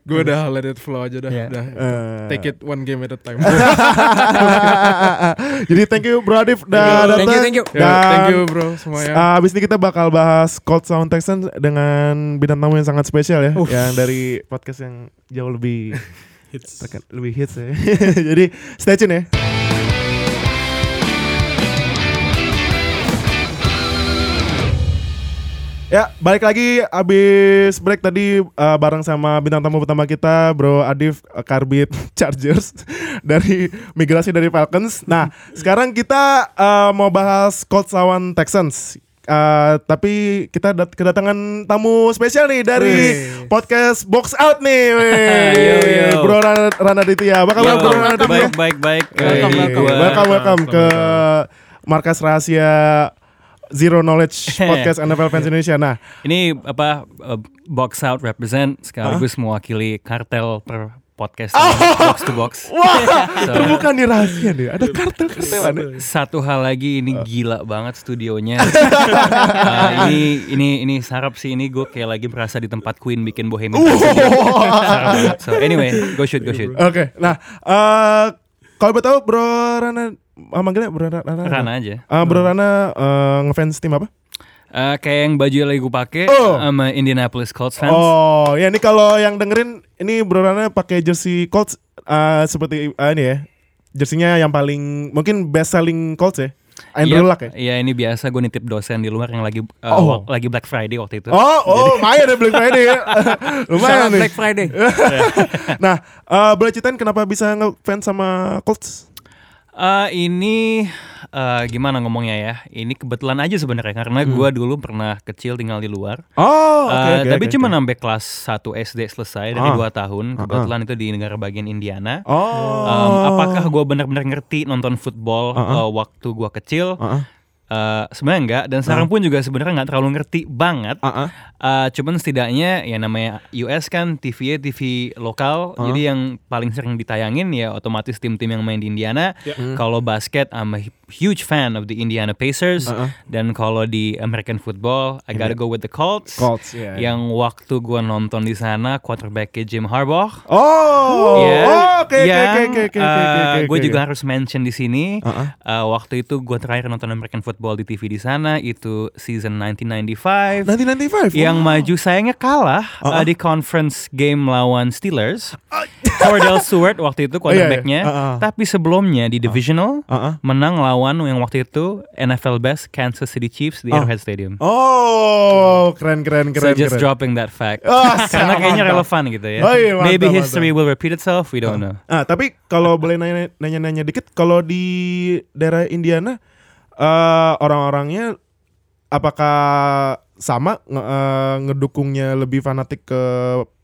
Gue udah let it flow aja dah. Iya. Udah. Eh. Take it one game at a time. Jadi thank you Bro Adif udah Thank you, datang. thank you. Dan thank you bro semuanya. uh, abis ini kita bakal bahas Colts Sound Texans dengan bintang tamu yang sangat spesial ya, Uff. yang dari podcast yang jauh lebih Hits. lebih hits ya. Jadi stay tune ya. Ya, balik lagi abis break tadi uh, bareng sama bintang tamu pertama kita, Bro Adif uh, Karbit Chargers dari migrasi dari Falcons. Nah, sekarang kita uh, mau bahas Colts lawan Texans. Uh, tapi kita dat- kedatangan tamu spesial nih dari podcast Box Out nih. Yo, yo. Bro Rana, Rana Ditya. Apa kabar Bro baik baik baik. Welcome, gua- welcome, welcome ke markas rahasia Zero Knowledge Podcast NFL Fans Indonesia. Nah, Ini apa uh, box out represent sekaligus mewakili kartel per podcast Oh. box to box. wah, So- terbuka nih rahasia nih. Ada nih. Satu hal lagi ini gila banget studionya. Uh, ini ini ini sarap sih ini gue kayak lagi berasa di tempat Queen bikin Bohemian banget. So anyway, go shoot go shoot. Oke, nah, eh kalau betul Bro Rana, ah, manggilnya Bro Rana. Rana aja. Ah, Bro Rana eh, ngefans tim apa? Uh, kayak yang baju yang lagi gue pakai Oh. sama Indianapolis Colts fans. Oh, ya ini kalau yang dengerin ini Bro Rana pakai jersey Colts eh, seperti eh, ini ya. Jersinya yang paling mungkin best selling Colts ya. Andrew Iya, Luck ya. Iya ini biasa gue nitip dosen di luar yang lagi uh, Oh. lagi Black Friday waktu itu. Oh, oh, lumayan ya Black Friday ya. lumayan nih. Black Friday. nah, eh, boleh ceritain kenapa bisa ngefans sama Colts? Eh, ini eh, gimana ngomongnya ya? Ini kebetulan aja sebenarnya karena Hmm. gua dulu pernah kecil tinggal di luar. Oh, oke Eh, oke, tapi oke, cuma oke. sampai kelas 1 SD selesai dari Ah. dua tahun. Kebetulan itu di negara bagian Indiana. Oh. Um, apakah gue benar-benar ngerti nonton football Uh-uh. uh, waktu gua kecil? Uh-uh. Uh, sebenarnya enggak dan sekarang pun juga sebenarnya nggak terlalu ngerti banget. Uh-uh. Uh, cuman setidaknya ya namanya US kan TV TV lokal, Uh-huh. jadi yang paling sering ditayangin ya otomatis tim-tim yang main di Indiana. Kalau basket, I'm a huge fan of the Indiana Pacers. Uh-uh. Dan kalau di American football, I gotta go with the Colts. Colts, ya. Yang waktu gua nonton di sana quarterbacknya Jim Harbaugh. Oh. Ya, Oh, oke oke oke oke oke oke. uh, oke, Gue juga harus mention di sini. Uh-uh. uh, waktu itu gue terakhir nonton American football di TV di sana itu season 1995. 1995. Yang wow. maju sayangnya kalah uh, Uh-uh. di conference game lawan Steelers. Cordell Stewart waktu itu quarterbacknya. Iya, iya. Uh-uh. Tapi sebelumnya di divisional Uh-uh. menang lawan yang waktu itu NFL best Kansas City Chiefs di Oh. Arrowhead Stadium. Oh, keren keren So keren just keren. dropping that fact. Oh, Karena kayaknya mantap. relevan gitu ya. Oh, iya, mantap, Maybe mantap. history will repeat itself, we don't know. Ah, tapi kalau boleh nanya- nanya-nanya dikit, kalau di daerah Indiana eh orang-orangnya apakah sama nge- eh, ngedukungnya lebih fanatik ke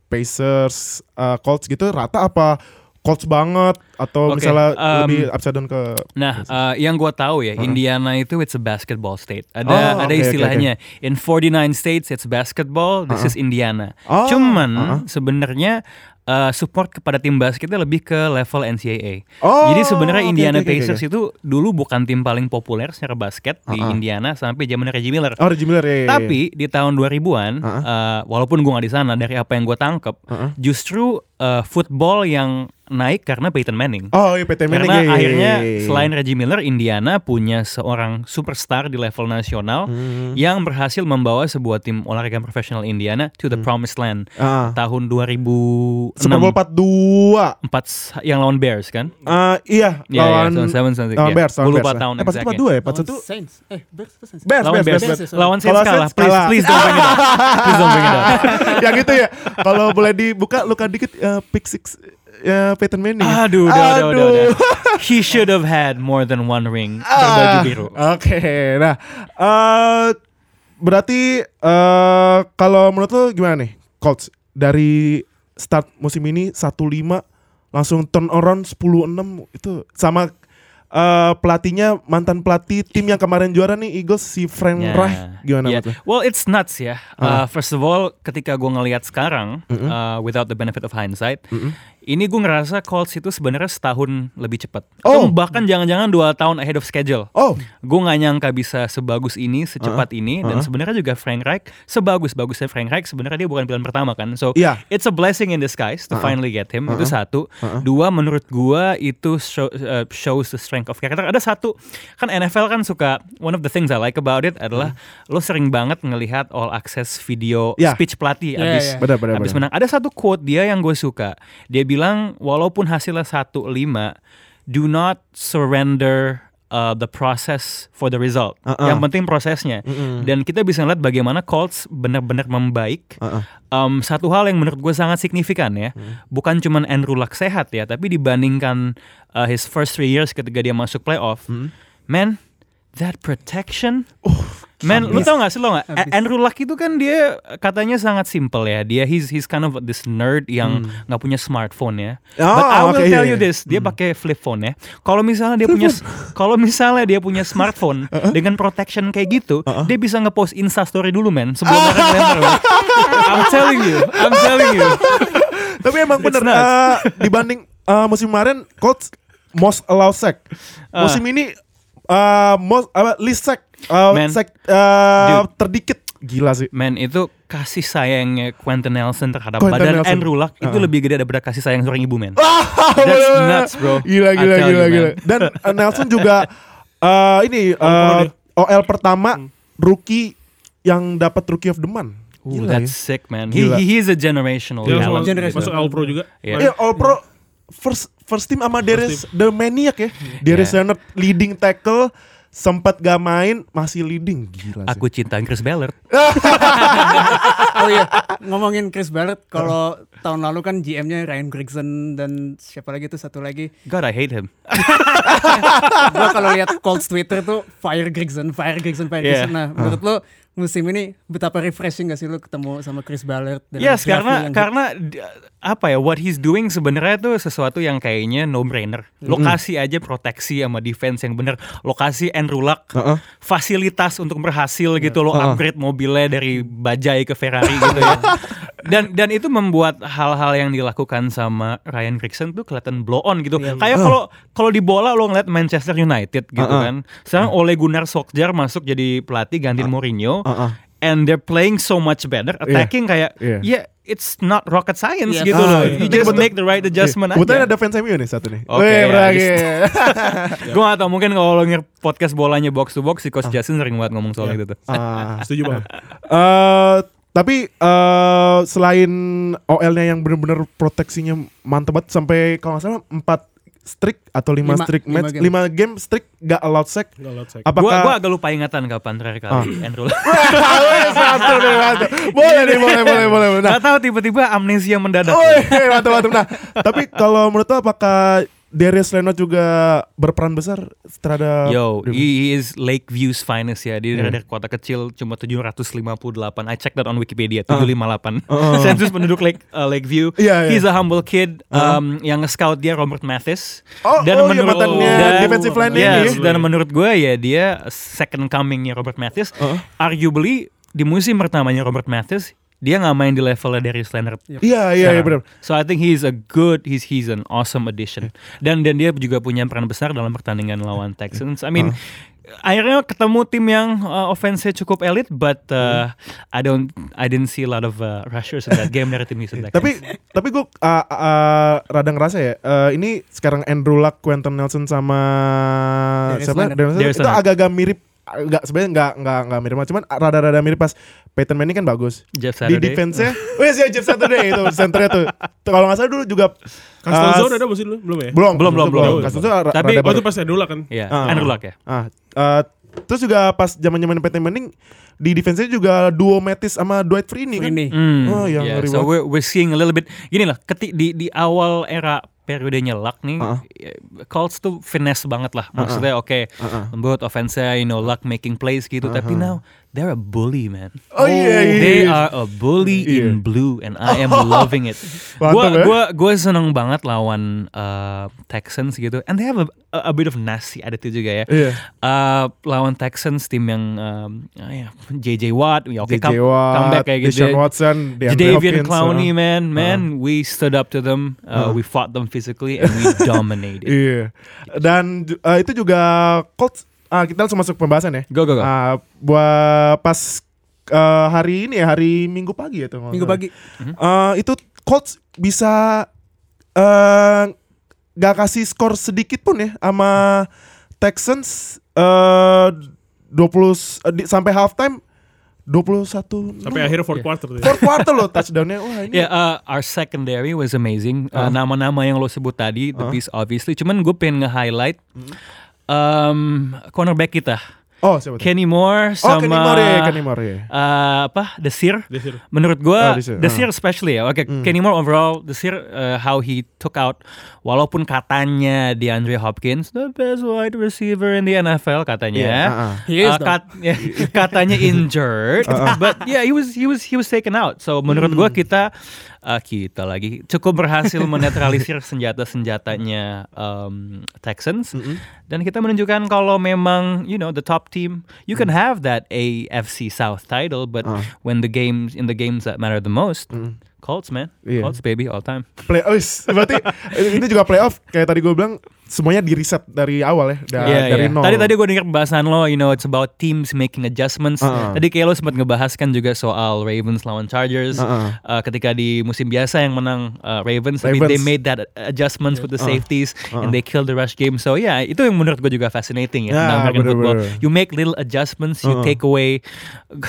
Pacers, eh, Colts gitu? Rata apa Colts banget? Atau Oke, misalnya um, lebih upside down ke Nah, uh, yang gua tahu ya, Indiana itu it's a basketball state. Ada Oh, ada oke, istilahnya. in 49 states it's basketball, this is Indiana. Oh, Cuman uh-uh. sebenarnya uh, support kepada tim basketnya lebih ke level NCAA. Oh, Jadi sebenarnya oke, Indiana oke, Pacers oke. itu dulu bukan tim paling populer secara basket di Uh-uh. Indiana sampai zaman Reggie Miller. Oh, Reggie Miller ya. ya, ya. Tapi di tahun 2000-an, Uh-uh. uh, walaupun gua nggak di sana, dari apa yang gua tangkep, Uh-uh. justru uh, football yang naik karena Peyton Manning. Oh, iya PT Manning Karena ya, ya, akhirnya ya, ya, ya. selain Reggie Miller, Indiana punya seorang superstar di level nasional Hmm. yang berhasil membawa sebuah tim olahraga profesional Indiana to the promised land. Ah. Tahun 2006 Super Bowl 42. empat s- yang lawan Bears kan? Ah, iya, Iya, iya, lawan Seven- Seven- Seven- lawan iya. Bears, lawan lupa Bears. tahun Eh, 41 exactnya. 42 ya, 41 Lawan Saints. Eh, Bears Saints? Bears, Lawan Bears, Bears, Bears, Bears. lawan Saints kalah. Please, kalah. please don't bring it up. Please don't bring it up. yang itu ya. Kalau boleh dibuka luka dikit eh, pick six ya Peyton Manning. ya. Aduh, udah, udah, udah, Aduh. udah. He should have had more than one ring Ah, berbaju biru. Oke, nah eh berarti eh kalau menurut lo gimana nih, Colts dari start musim ini 1-5 langsung turn around 10-6 itu sama eh pelatihnya mantan pelatih tim yang kemarin juara nih Eagles si Frank Ya. Reich gimana Ya. menurut lo? Well, it's nuts ya. Ah. Uh, first of all, ketika gue ngelihat sekarang, uh, without the benefit of hindsight, ini gue ngerasa Colts itu sebenarnya setahun lebih cepat. Oh. Atau bahkan jangan-jangan dua tahun ahead of schedule. Oh, Gue nggak nyangka bisa sebagus ini, secepat ini, dan sebenarnya juga Frank Reich sebagus-bagusnya Frank Reich sebenarnya dia bukan pilihan pertama kan. So Iya. it's a blessing in disguise to finally get him. Itu satu. Dua menurut gua itu show- uh, shows the strength of character. Ada satu kan NFL kan suka one of the things I like about it adalah lo sering banget ngelihat all access video Iya. speech pelatih Iya, abis iya. Benar, benar, abis benar. menang. Ada satu quote dia yang gue suka. Dia bilang walaupun hasilnya 1-5 do not surrender uh, the process for the result. Uh-uh. Yang penting prosesnya. Dan kita bisa lihat bagaimana Colts benar-benar membaik. Uh-uh. Um, satu hal yang menurut gue sangat signifikan ya, bukan cuman Andrew Luck sehat ya, tapi dibandingkan uh, his first three years ketika dia masuk playoff, man, that protection. Man, lu tau gak sih lo gak? Andrew Luck itu kan dia katanya sangat simple ya. Dia he's he's kind of this nerd yang nggak punya smartphone ya. Oh, But I will oke, tell iya, you iya. this, dia pakai flip phone ya. Kalau misalnya dia punya kalau misalnya dia punya smartphone dengan protection kayak gitu, dia bisa ngepost Insta story dulu men sebelum mereka ngelempar. men. I'm telling you, I'm telling you. Tapi emang bener nuts. eh, dibanding eh, musim kemarin Colts most allow sack. Ah. Musim ini eh, most apa least sack eh, Man. sack eh, Dude. terdikit. Gila sih. Men itu kasih sayangnya Quentin Nelson terhadap Quentin badan Nelson. Andrew Luck itu Uh-uh. lebih gede daripada kasih sayang seorang ibu men. That's nuts bro. Gila gila gila you, gila. man. Dan eh, Nelson juga eh, ini eh, OL pertama rookie yang dapat rookie of the month. Ooh, Gila that's ya. sick man. He, Gila. he he's a generational Dia talent. masuk, Generation. masuk All Pro juga. Iya. Iya, All Pro first first team sama Darius the Maniac ya. Darius Yeah. Leonard leading tackle sempat gak main masih leading gila sih. Aku cinta Chris Ballard. oh iya, ngomongin Chris Barrett, kalau tahun lalu kan GM-nya Ryan Grigson dan siapa lagi tuh satu lagi. God, I hate him. Gua kalau lihat Colts Twitter tuh fire Grigson, fire Grigson, fire Yeah. Grigson. Nah, menurut lo musim ini betapa refreshing gak sih lo ketemu sama Chris Ballard? dan Yes, karena yang- karena apa ya what he's doing sebenarnya tuh sesuatu yang kayaknya no brainer. Lokasi aja proteksi sama defense yang bener. Lokasi Andrew Luck, Heeh. fasilitas untuk berhasil gitu lo upgrade mobilnya dari bajai ke Ferrari gitu ya. Dan dan itu membuat hal-hal yang dilakukan sama Ryan Grigson tuh kelihatan blow on gitu. Kayak kalau kalau di bola lo ngeliat Manchester United gitu Heeh. kan. Sekarang Ole Gunnar Solskjaer masuk jadi pelatih gantiin Mourinho Heeh. and they're playing so much better attacking kayak Iya. yeah it's not rocket science Yes. gitu Ah, loh iya. you Jadi just kebetul- make the right adjustment Kebetulan aja ada fans MU nih satu nih. Oke, Weh, ya, beragi. gue gak tau mungkin kalau lo ngir podcast bolanya box to box si coach Jason sering banget ngomong soal Iya. itu tuh Ah. Setuju banget. Eh, tapi eh, selain OL-nya yang bener-bener proteksinya mantep banget sampai kalau nggak salah 4 streak atau 5 Lima- streak lima match game. 5 game streak gak allowed sack. Sek. gue Apakah gue agak lupa ingatan kapan terakhir kali satu nih, mantap. Boleh nih, boleh, boleh, boleh. Nah, Gak tahu tiba-tiba amnesia mendadak Woi, mantap, mantap. Nah, tapi kalau menurut lo apakah Darius Leonard juga berperan besar terhadap Yo, he is Lakeview's finest ya. Dia Iya. dari kota kecil cuma 758. I checked that on Wikipedia, Ah. 758. Sensus penduduk Lake uh, Lakeview. Iya, iya. He's a humble kid. Um, yang nge-scout dia Robert Mathis. Oh, oh, iya, mantannya defensive line ini. Yes, dan menurut gue ya dia second comingnya Robert Mathis. Uh-huh. Arguably di musim pertamanya Robert Mathis dia nggak main di levelnya dari Leonard. Iya, iya, iya benar. So I think he's a good, he's he's an awesome addition. Dan dan dia juga punya peran besar dalam pertandingan lawan Texans. I mean, akhirnya ketemu tim yang uh, offense-nya cukup elit, but uh, I don't, I didn't see a lot of uh, rushers in that game dari tim Houston Texans. Tapi tapi gue uh, uh, rada ngerasa ya. uh, ini sekarang Andrew Luck, Quentin Nelson sama Darius siapa? Leonard. Darius Itu agak-agak mirip Enggak sebenarnya enggak enggak enggak mirip cuman rada-rada mirip pas Peyton Manning kan bagus. Jeff Di defense-nya, oh iya sih Jeff Saturday itu centernya tuh. Tuh, Kalau nggak salah dulu juga Castle uh, Zone ada masih dulu? Belum ya? belum Belum, belum, belum. Castle Zone ra- Tapi rada Oh baru. itu pas dulu kan? Iya, Ah. Andrew Luck ya. Ah, eh, terus juga pas zaman-zaman Peyton Manning di defense-nya juga duo Mattis sama Dwight Freeney kan. ini. Hmm, Oh, yang yeah, so we're, we're seeing a little bit gini lah ketik di di awal era periodenya Luck nih Uh-uh. ya, Colts tuh finesse banget lah maksudnya oke Uh-uh. lembut offense-nya you know Luck making plays gitu tapi now they're a bully man Oh iya iya. They iya. are a bully Iya. in blue and I am loving it. Mantap Gua ya. gua gua seneng banget lawan uh, Texans gitu. And they have a, a, a bit of nasty attitude juga ya. Iya. Uh, lawan Texans tim yang um, ah, ya, JJ Watt, ya oke JJ come- Watt, comeback kayak gitu. Deshaun Watson, DeAndre Hopkins, Clowney uh. man, man, we stood up to them, uh, we fought them physically and we dominated. Iya. Dan uh, itu juga Colts ah kita langsung masuk pembahasan ya. Go go go. Ah, buat pas uh, hari ini ya hari Minggu pagi ya tuh. Minggu pagi. Eh, itu Colts bisa eh gak kasih skor sedikit pun ya sama Texans eh 20 eh, di- sampai halftime 21 Sampai akhir fourth quarter tuh. ya. fourth quarter loh touchdownnya wah ini Ya, uh, our secondary was amazing. Uh, Nama-nama yang lo sebut tadi, the beast obviously. Cuman gue pengen nge-highlight um, cornerback kita, oh siapa? Kenny Moore oh sama Kenny Moore ya Kenny Moore ya uh, apa Desir. Desir. Menurut gue, Oh, Desir, Desir ah. especially ya. Oke, Kenny Moore overall, Desir uh, how he took out, walaupun katanya DeAndre Hopkins the best wide receiver in the NFL katanya. Iya, ah, ah. He is Uh, kat- ya, katanya injured, but yeah he was he was he was taken out. So menurut gua kita uh, kita lagi cukup berhasil menetralisir senjata-senjatanya um, Texans. Dan kita menunjukkan kalau memang you know the top team you can have that AFC South title, but when the games in the games that matter the most, Colts man, Iya. Colts baby all time. play oh, berarti ini juga playoff kayak tadi gue bilang semuanya di reset dari awal ya da- Iya, dari iya. nol Tadi tadi gue denger pembahasan lo, you know, it's about teams making adjustments. Uh-uh. Tadi kayak lo sempat ngebahas kan juga soal Ravens lawan Chargers. Uh-uh. Uh, ketika di musim biasa yang menang uh, Ravens, Ravens. they made that adjustments with the safeties and they killed the rush game. So yeah, itu yang menurut gue juga fascinating ya Ya, tentang American football. You make little adjustments, you Uh-uh. take away.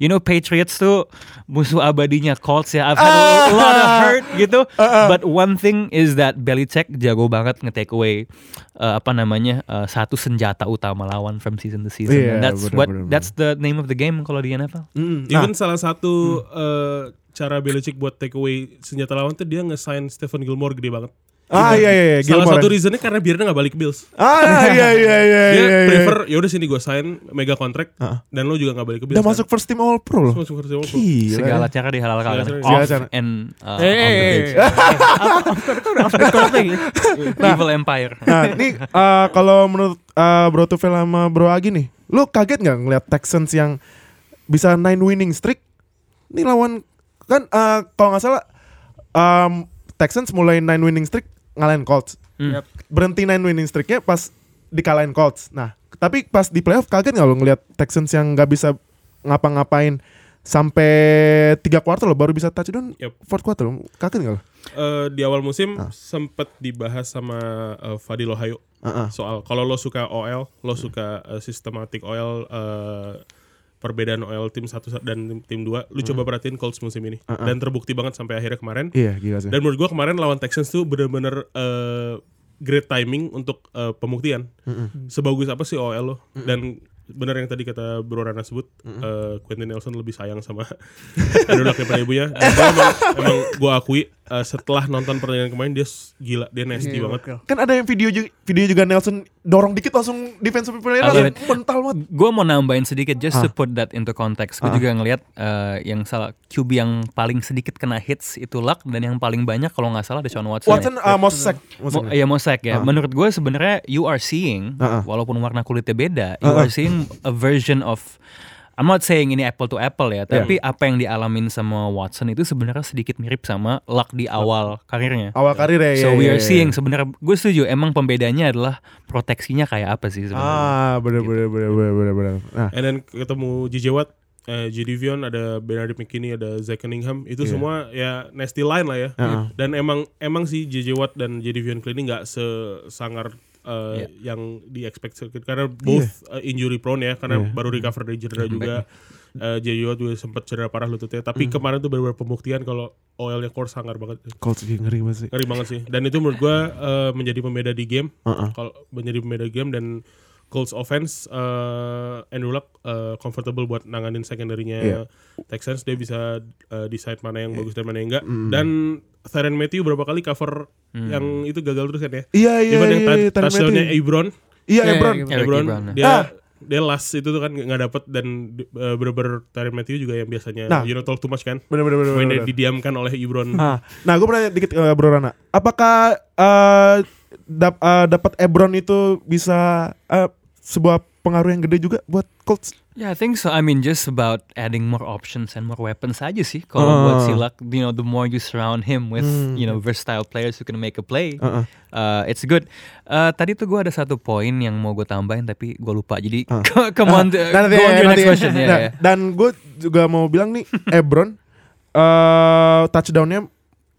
You know, Patriots tuh musuh abadinya Colts ya. I've had a lot of hurt gitu. But one thing is that Belichick jago banget nge-take away sebagai uh, apa namanya uh, satu senjata utama lawan from season to season. Iya, And that's bener, what bener, that's the name of the game kalau di NFL. Mm, nah, Even salah satu eh, cara Belichick buat take away senjata lawan tuh dia nge-sign Stephen Gilmore gede banget. Ah iya iya, iya Salah Gilmore. satu reasonnya karena biarnya nggak balik ke Bills. Ah iya iya iya Dia iya. iya. prefer ya udah sini gue sign mega contract Ah. dan lo juga nggak balik ke Bills. Udah kan. masuk first team all pro loh. Masuk first team all-pro. Gila. Segala cara dihalalkan Segala cara- off segala cara. and uh, Eh, on the eh, pitch. eh. Evil Empire. Nah, ini eh, kalau menurut eh, Bro Tufel sama Bro Agi nih, lu kaget nggak ngeliat Texans yang bisa 9 winning streak? Ini lawan kan eh, kalau nggak salah em, Texans mulai 9 winning streak ngalahin Colts. Hmm. Berhenti 9 winning streaknya pas dikalahin Colts. Nah, tapi pas di playoff kaget nggak lu ngeliat Texans yang nggak bisa ngapa-ngapain sampai tiga quarter loh baru bisa touchdown Yep. fourth quarter loh. kaget nggak lo? Eh, di awal musim Ah. sempet dibahas sama eh, Fadil Ohio Heeh. soal kalau lo suka OL, lo suka eh, systematic OL eh, perbedaan OL tim satu dan tim, dua, lu coba perhatiin Colts musim ini Uh-uh. dan terbukti banget sampai akhirnya kemarin. Iya gila sih. Dan menurut gua kemarin lawan Texans tuh bener-bener eh, great timing untuk eh, pembuktian. Sebagus apa sih OL lo? Dan bener yang tadi kata Bro Rana sebut, eh, Quentin Nelson lebih sayang sama Andrew Luck daripada ibunya. Dan emang, emang gua akui eh, setelah nonton pertandingan kemarin dia gila, dia nasty Iya, banget. Kan ada yang video juga, video juga Nelson dorong dikit langsung defensive player it. mental banget. Gue mau nambahin sedikit just to Ah. put that into context. Gue Ah. juga ngelihat uh, yang salah QB yang paling sedikit kena hits itu Luck dan yang paling banyak kalau nggak salah Deshaun Watson. Watson uh, most sack. Mo, ya Mosek ya. Ah. Menurut gue sebenarnya you are seeing Ah, ah. walaupun warna kulitnya beda, you Ah, ah. are seeing a version of I'm not saying ini apple to apple ya, tapi apa yang dialamin sama Watson itu sebenarnya sedikit mirip sama Luck di awal karirnya. Awal karir ya. So iya, we iya, are iya. seeing sebenarnya gue setuju emang pembedanya adalah proteksinya kayak apa sih Ah, sebenarnya. bener bener bener bener bener bener. Nah, And then ketemu JJ Watt, eh, J. Divion, ada Bernard McKinney, ada Zach Cunningham. Itu Iya. semua ya nasty line lah ya. Heeh. Dan emang emang sih JJ Watt dan J. Divion Cleaning nggak sesangar eh, yang di expect karena both eh, injury prone ya karena Iya. baru recover dari cedera juga. Eh, JJ Watt juga sempat cedera parah lututnya. Tapi Hmm. kemarin tuh benar-benar pembuktian kalau OL-nya core sangar banget. Colts ngeri banget sih. Ngeri banget sih. Dan itu menurut gua eh, menjadi pembeda di game. Heeh. Kalau menjadi pembeda game dan Colts offense eh Andrew Luck eh, comfortable buat nanganin secondary-nya Iya. Texans dia bisa eh, decide mana yang bagus dan mana yang enggak. Dan Tyrann Matthew berapa kali cover yang itu gagal terus kan ya. Iya iya Even yang iya. iya, touchdown-nya Matthew. Ebron, Iya Iya, Ebron. iya, Ebron dia Ah. dia last itu tuh kan nggak dapet dan uh, bener-bener Tyrann Matthew juga yang biasanya Nah. you know talk too much kan. Bener bener bener. Main bener. didiamkan oleh Ebron. Nah, nah gue pernah dikit ke Bro Rana. Apakah eh, dap, eh, dapat Ebron itu bisa eh, sebuah pengaruh yang gede juga buat Colts? Yeah, I think so. I mean, just about adding more options and more weapons aja sih. Kalau Ah. buat si Luck, you know, the more you surround him with, Hmm. you know, versatile players who can make a play, Heeh. uh, it's good. Uh, tadi tuh gue ada satu poin yang mau gue tambahin tapi gue lupa. Jadi Ah. come on, uh, nanti go on next ya. question. Yeah, Nah, yeah. Dan gue juga mau bilang nih, Ebron eh touchdownnya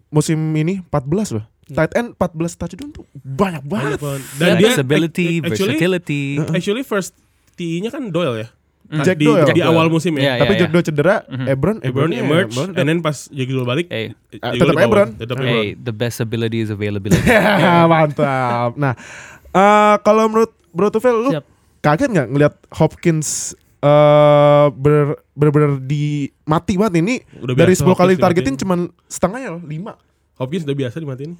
musim ini 14 loh. Tight end 14 touchdown tuh banyak banget. Banyak banget. Dan Dan dia ability, actually, versatility. actually first TI-nya kan Doyle ya. Mm. Jack di, Doyle. di Jack awal Doyle. musim Iya, ya. Tapi iya. Jack Doyle cedera, Mhm. Ebron, Ebron Ebron emerge, Ebron. and then pas Jack Doyle balik, Hey, tetap Doyle ke bawah. Ebron. Tetap Ebron. hey, the best ability is availability. Ya, mantap. Nah, eh, kalau menurut Bro Tufel, lu Siap. kaget nggak ngelihat Hopkins eh ber bener-bener di mati banget ini Udah dari biasa 10 kali dimatiin. cuman setengahnya loh, 5. Hopkins udah biasa dimatiin.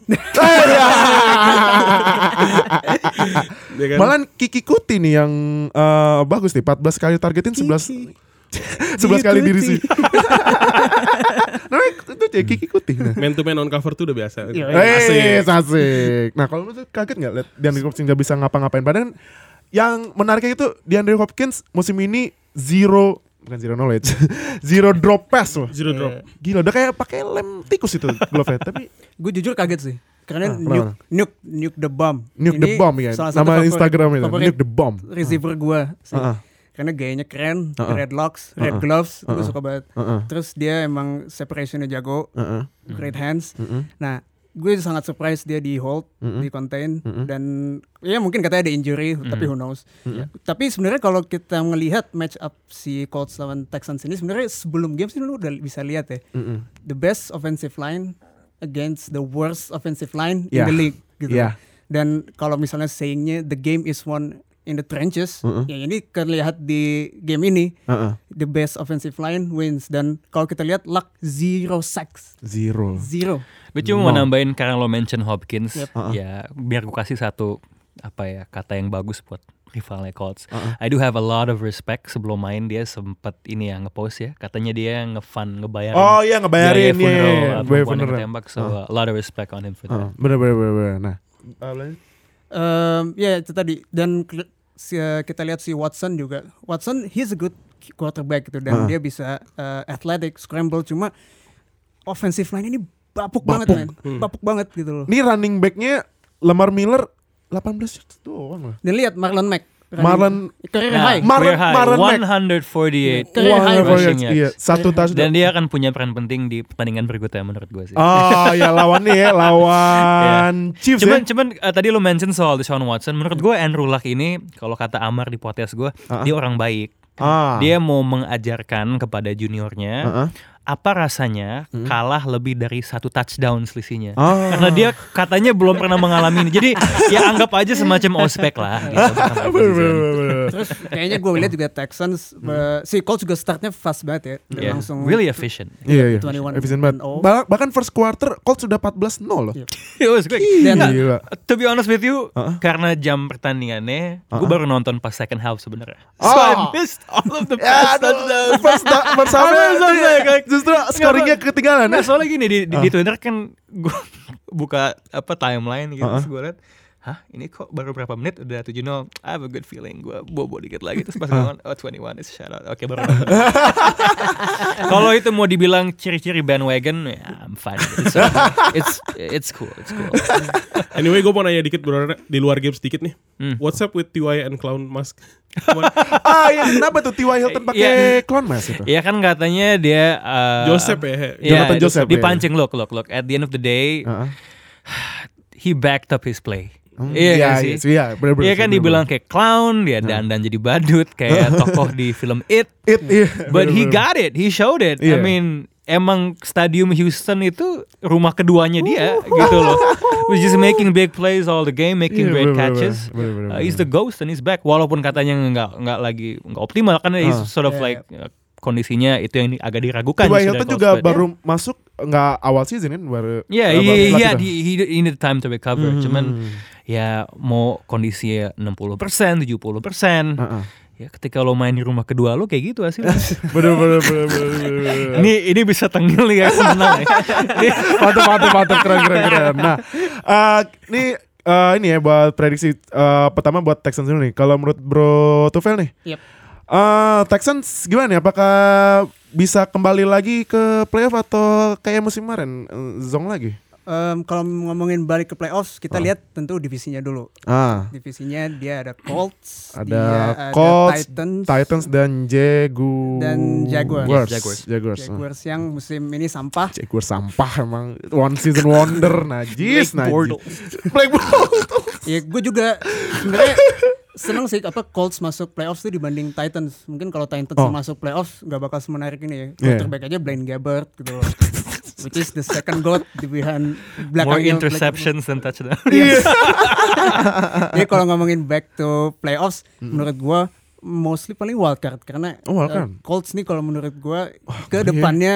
Dia kan- Malah Kiki Kuti nih yang eh, bagus nih 14 kali targetin 11 11 kali diri sih. Namanya itu aja Kiki Kuti. Nah. man to man on cover tuh udah biasa. Iya, Eh, Asik. asik. Nah, kalau lu tuh kaget nggak lihat DeAndre Hopkins nggak bisa ngapa-ngapain? Padahal yang menariknya itu DeAndre Hopkins musim ini zero bukan zero knowledge, zero drop pass loh. Zero drop. Gila, udah kayak pakai lem tikus itu glove Tapi Gue jujur kaget sih. Karena Ah, nuke, nuke, nuke the bomb. nuke the Ini bomb ya. salah Nama favorit- Instagram itu, nuke the bomb. receiver gue sih. Heeh. Karena gayanya keren, Uh-uh. red locks, red gloves, gue Uh-uh. suka banget. Heeh. Terus dia emang separationnya jago, Heeh. great hands. Heeh. Nah, gue sangat surprise dia di hold, Mm-mm. di contain, Mm-mm. dan ya mungkin katanya ada injury, tapi who knows. Ya. Tapi sebenarnya kalau kita melihat match up si Colts lawan Texans ini, sebenarnya sebelum game sih lu udah bisa lihat ya, Heeh. the best offensive line against the worst offensive line Yeah. in the league gitu. Yeah. Dan kalau misalnya sayingnya the game is won in the trenches, Uh-uh. ya ini terlihat di game ini Heeh. the best offensive line wins dan kalau kita lihat luck zero sacks Zero. zero. Gue cuma mau nambahin karena lo mention Hopkins, Yep. Uh-uh. ya biar gue kasih satu apa ya kata yang bagus buat rivalnya Colts. Uh-uh. I do have a lot of respect sebelum main dia sempat ini ya ngepost ya, katanya dia ngefun ngebayarin. Oh iya ngebayarin ya. ya, uh, perempuan yang funeral. ketembak, so a lot of respect on him for Heeh, that. Bener bener bener bener. Nah. uh. Um, ya itu tadi dan uh, kita lihat si Watson juga. Watson he's a good quarterback gitu dan Ah. dia bisa uh, athletic, scramble cuma offensive line ini bapuk, Bapuk. banget man. Bapuk banget gitu loh. Ini running backnya Lamar Miller 18 yards doang lah. Dan lihat Marlon Mack. Running- Marlon career Nah, high. Mar- career high, Marlon Mack. 148 Career high Wah, rushing iya, iya, yards. satu touchdown. Dan dia akan punya peran penting di pertandingan berikutnya menurut gue sih. Oh ya lawannya ya lawan Chiefs Cuman, ya. cuman eh, tadi lo mention soal Deshaun Watson. Menurut gue Andrew Luck ini, kalau kata Amar di podcast gue, dia orang baik. Ah. Dia mau mengajarkan kepada juniornya Heeh. Apa rasanya kalah lebih dari satu touchdown selisihnya. Ah. Karena dia katanya belum pernah mengalami ini. Jadi ya anggap aja semacam ospek lah. Gitu, Terus kayaknya gue lihat juga Texans uh, si Colts juga startnya fast banget ya. Dan Yeah, langsung really efficient. Iya iya. 21 Efisien banget. oh. Bah- Bahkan first quarter Colts sudah 14-0 loh. Iya. It was quick. Dan- Gila. to be honest with you, Uh-uh. karena jam pertandingannya, gue Uh-uh. baru nonton pas second half sebenarnya. So Oh. I missed all of the touchdowns. first first kayak- justru scoringnya ketinggalan Nah ya. soalnya gini di, di, di Twitter kan gue buka apa timeline gitu Ah. terus gue liat Hah ini kok baru berapa menit udah 7-0 I have a good feeling Gue bobo dikit lagi Terus pas gue nonton Oh 21 is shout out Oke baru nonton. Kalau itu mau dibilang ciri-ciri bandwagon Ya I'm fine. It's, it's, it's cool It's cool Anyway, gue mau nanya dikit bro, di luar game sedikit nih. Hmm. What's up with TY and clown mask? Ah iya kenapa tuh T.Y. Hilton pakai Iya. clown mask itu? Ya kan katanya dia uh, Joseph ya. Iya, Jonathan Joseph, ya. dipancing look look look at the end of the day Heeh. he backed up his play Hmm, iya iya, nggak sih iya, iya, bener-bener Iya kan bener-bener. dibilang kayak clown dia dandan jadi badut kayak tokoh di film It It, iya, but he bener-bener. got it he showed it I Iya. mean emang stadium Houston itu rumah keduanya dia gitu loh was just making big plays all the game making Iya, great bener-bener, catches bener-bener, Uh, he's the ghost and he's back walaupun katanya nggak nggak lagi nggak optimal kan he's Ah. sort of Iya, like uh, kondisinya itu yang agak diragukan justru Hilton juga Colts, but baru masuk nggak awal season kan baru Ya, eh, iya, baru iya, latih he, he, he need time to recover. Hmm. Cuman ya mau kondisinya 60%, 70%. Heeh. Ya ketika lo main di rumah kedua lo kayak gitu hasilnya. Bener bener bener bener. bener. ini ini bisa tenggel nih guys, menang ya. Ini mantap mantap mantap keren keren keren. Nah, eh, ini eh, ini ya buat prediksi eh, pertama buat Texans dulu nih. Kalau menurut Bro Tufel nih, Yep. eh, Texans gimana nih? Apakah bisa kembali lagi ke playoff atau kayak musim kemarin zong lagi? Um, kalau ngomongin balik ke playoffs, kita Ah. lihat tentu divisinya dulu. Ah, Divisinya dia ada Colts, ada dia Colts, Titans, Titans dan Jaguars. Dan Jaguars. Jaguars. Jaguars. Jaguars. ah. Jaguars yang musim ini sampah. Jaguars sampah emang one season wonder najis najis. Black Bortles. Ya gue juga sebenarnya seneng sih apa Colts masuk playoffs tuh dibanding Titans. Mungkin kalau Titans Oh. masuk playoffs nggak bakal semenarik ini ya. Iya. Quarterback aja Blaine Gabbert gitu loh. Which is the second goat di behind more belakangnya. interceptions than touchdown. Jadi kalau ngomongin back to playoffs, menurut gua mostly paling wildcard karena Oh, wildcard. uh, Colts nih kalau menurut gua ngeri ke ya. depannya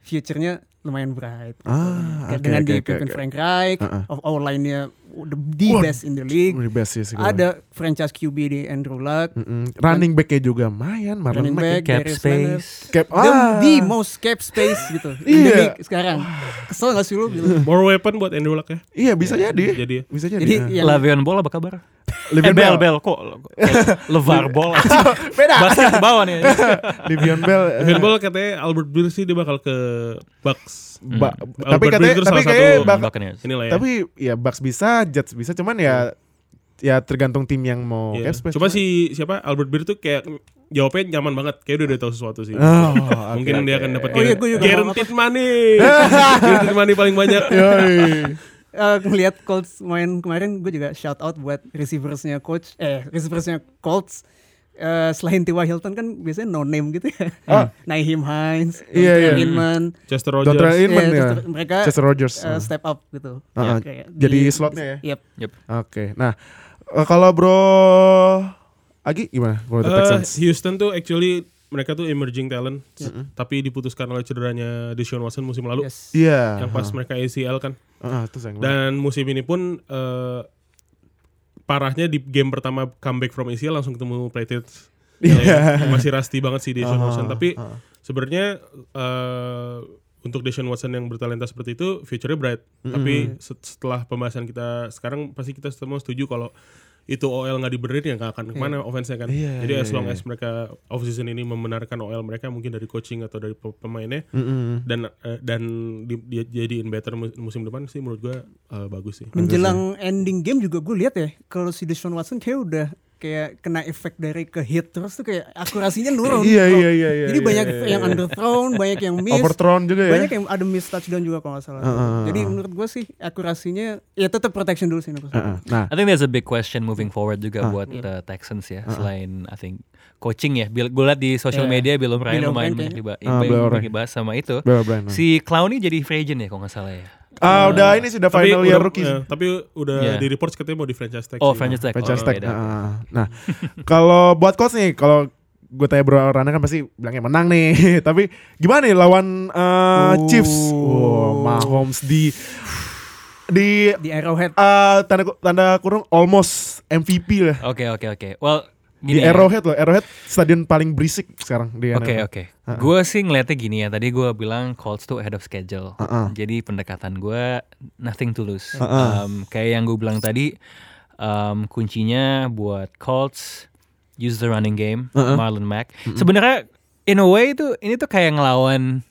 future-nya lumayan bright. Ah, Kayak oke, dengan oke, di Kevin oke. Frank Reich, Uh-uh. of our line-nya the, the Wah, best in the league. The best sih. Ada franchise QB di Andrew Luck, Mm-mm. Running backnya juga mayan, Marlon running Mack. back, Cap Darius Leonard. space. Cap, The, ah. the most cap space gitu in the Iya. league sekarang. Kesel gak sih lu gitu? More weapon buat Andrew Luck ya. Iya bisa jadi. Jadi ya. Bisa jadi. Jadi yang Lavion Ball apa kabar? Le'Veon eh, Bell, Bell. Bell kok Levar Ball. Beda. Basket ke bawah nih. Le'Veon Bell. eh, Evan Ball katanya Albert Breer sih dia bakal ke Bucks. ba- Hmm. tapi katanya Breer tapi salah kayak satu bak-. Inilah ya. tapi ya Bucks bisa, Jets bisa cuman ya ya tergantung tim yang mau Iya. cap space. Cuma si siapa Albert Breer tuh kayak jawabnya nyaman banget. Kayak udah udah tahu sesuatu sih. Oh, Mungkin oke, dia akan dapat Oh iya, guaranteed money. guaranteed money paling banyak. Yoi. eh, ngelihat Colts main kemarin gue juga shout out buat receiversnya coach eh receiversnya Colts eh, selain T.Y. Hilton kan biasanya no name gitu ya. Ah. Naihim Hines, Iya, iya. Inman, Chester Dr. Rogers. Inman Iya, ya. terus mereka Chester Rogers. Ah. step up gitu. Ah, ah. Kayak Jadi di- slotnya ya? Yep. Oke. Nah, eh, kalau Bro Agi gimana? Bro Texans. Houston tuh actually mereka tuh emerging talent, tapi diputuskan oleh cederanya Deshaun Watson musim lalu, Yes. Iya. yang pas mereka ACL kan. Ah, ah, itu sayang. Dan musim ini pun eh, parahnya di game pertama comeback from ACL langsung ketemu Patriots. Iya. Yang masih rusty banget sih Deshaun Ah, Watson. Tapi ah. sebenarnya eh, untuk Deshaun Watson yang bertalenta seperti itu, future-nya bright. Tapi set- setelah pembahasan kita sekarang pasti kita semua setuju kalau itu OL nggak dibenerin ya nggak akan ke mana offense-nya kan. Iya, Jadi iya, as long iya. as mereka off season ini membenarkan OL mereka mungkin dari coaching atau dari pe- pemainnya Mm-mm. dan eh, dan di, dia jadiin better mu- musim depan sih menurut gua eh, bagus sih. Menjelang ending game juga gue lihat ya kalau si Deshaun Watson kayak udah kayak kena efek dari ke hit terus tuh kayak akurasinya nurun. Iya, Oh, iya, iya, iya, Jadi iya, banyak iya, yang iya. underthrown, banyak yang miss. Overthrown juga ya. Banyak yang ada miss touchdown juga kalau nggak salah. Ah, ah, ah, Jadi menurut gue sih akurasinya ya tetap protection dulu sih menurut saya. ah. Nah, I think there's a big question moving forward juga Ah. buat Iya. uh, Texans ya. Selain I think coaching ya. Gue liat di social Iya. media Bill O'Brien Bill lumayan banyak dibahas, Ah, sama itu. Si Clowney jadi free agent ya kalau nggak salah ya. Ah, udah ini sudah Tapi final year udah- rookie. eh, tapi udah Iya. di report katanya mau di franchise tag. Oh, sih. franchise tag. Franchise Oh, tag. beda. Ah, Nah, kalau buat coach nih, kalau gue tanya Bro Rana kan pasti bilangnya menang nih. Tapi gimana nih lawan eh, Oh. Chiefs? Oh, Mahomes di di Di Arrowhead. eh, tanda tanda kurung almost MVP lah. Oke oke oke. Well Di gini ya. Arrowhead loh, Arrowhead stadion paling berisik sekarang di Oke oke. Ha-ha. Gue sih ngeliatnya gini ya. Tadi gue bilang Colts tuh ahead of schedule. Ha-ha. Jadi pendekatan gue nothing to lose. Ha-ha. Um, kayak yang gue bilang tadi, um, kuncinya buat Colts use the running game, Ha-ha. Marlon Mack. Sebenarnya in a way itu ini tuh kayak ngelawan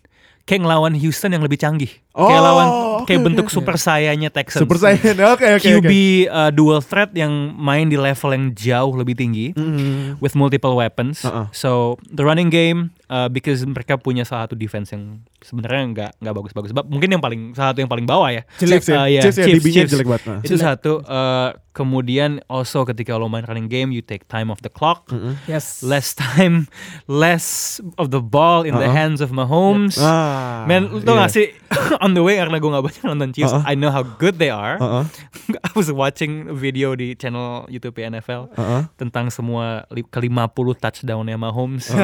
kayak ngelawan Houston yang lebih canggih. kayak Oh, lawan oke, kayak bentuk oke. super sayanya Texans. Super Saiyan. Oke oke QB oke. uh, dual threat yang main di level yang jauh lebih tinggi Mm. with multiple weapons. Uh-uh. So the running game uh, because mereka punya salah satu defense yang sebenarnya nggak nggak bagus-bagus. Ba- Mungkin yang paling salah satu yang paling bawah ya. Chiefs ya. Uh, yeah, Chiefs ya, Chiefs, Chiefs. jelek banget. Nah. Itu satu. Uh, kemudian also ketika lo main running game, you take time off the clock. Yes. Less time, less of the ball in the Uh-uh. hands of Mahomes. Ah, Man, tau iya. gak sih on the way karena gue gak banyak nonton Chiefs, Uh-uh. I know how good they are. Uh-uh. I was watching video di channel YouTube NFL Uh-uh. tentang semua ke 50 touchdownnya Mahomes.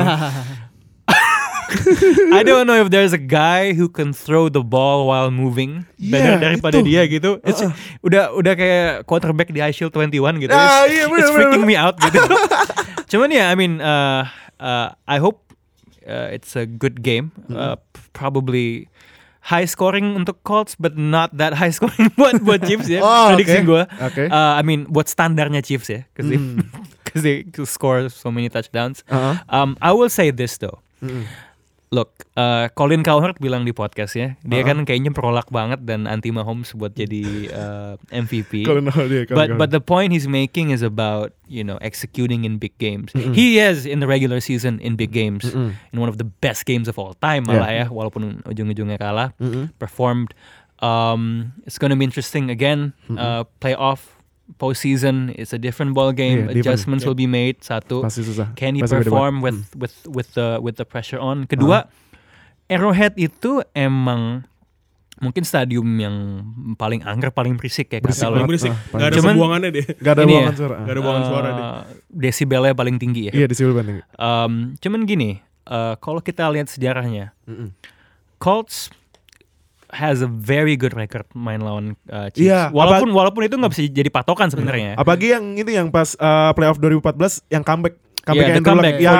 I don't know if there's a guy who can throw the ball while moving better Yeah, daripada itu. dia gitu. It's, udah udah kayak quarterback di iShield 21 gitu. Ah, it's, iya, bener, it's freaking bener. me out gitu. Cuman ya, I mean, uh, uh, I hope uh, it's a good game. Uh, p- probably high scoring untuk Colts, but not that high scoring buat buat Chiefs ya. Oh, Prediksi oke. gue. Oke. Uh, I mean, buat standarnya Chiefs ya, because they, 'cause they score so many touchdowns. Uh-uh. Um, I will say this though. Look, uh, Colin Cowherd bilang di podcast ya, dia kan kayaknya prolak banget dan anti Mahomes buat jadi uh, MVP. Kalau no, dia, kalau But kalau- but the point he's making is about you know executing in big games. He is in the regular season in big games, in one of the best games of all time malah ya, walaupun ujung-ujungnya kalah. Performed. Um, it's gonna be interesting again. Uh, playoff, postseason. It's a different ball game. Yeah, different. Adjustments will be made. Satu. pasti susah. Can he Pasti perform with with with the with the pressure on? Kedua, Arrowhead itu emang mungkin stadium yang paling angker, paling berisik ya Berisik kata Paling lo. berisik. Ah, Gak ada Cuman- sebuangannya deh. Gak ada buangan ya. suara. Gak ada buangan suara deh. Uh, Desibelnya paling tinggi ya. Iya di Silver Banding. Um, cuman gini, uh, kalau kita lihat sejarahnya, Colts has a very good record main lawan uh, Chiefs. Iya, walaupun walaupun itu nggak bisa jadi patokan sebenarnya. Apalagi yang itu yang pas uh, playoff 2014 yang comeback Iya, the Andrew Luck. comeback Yang-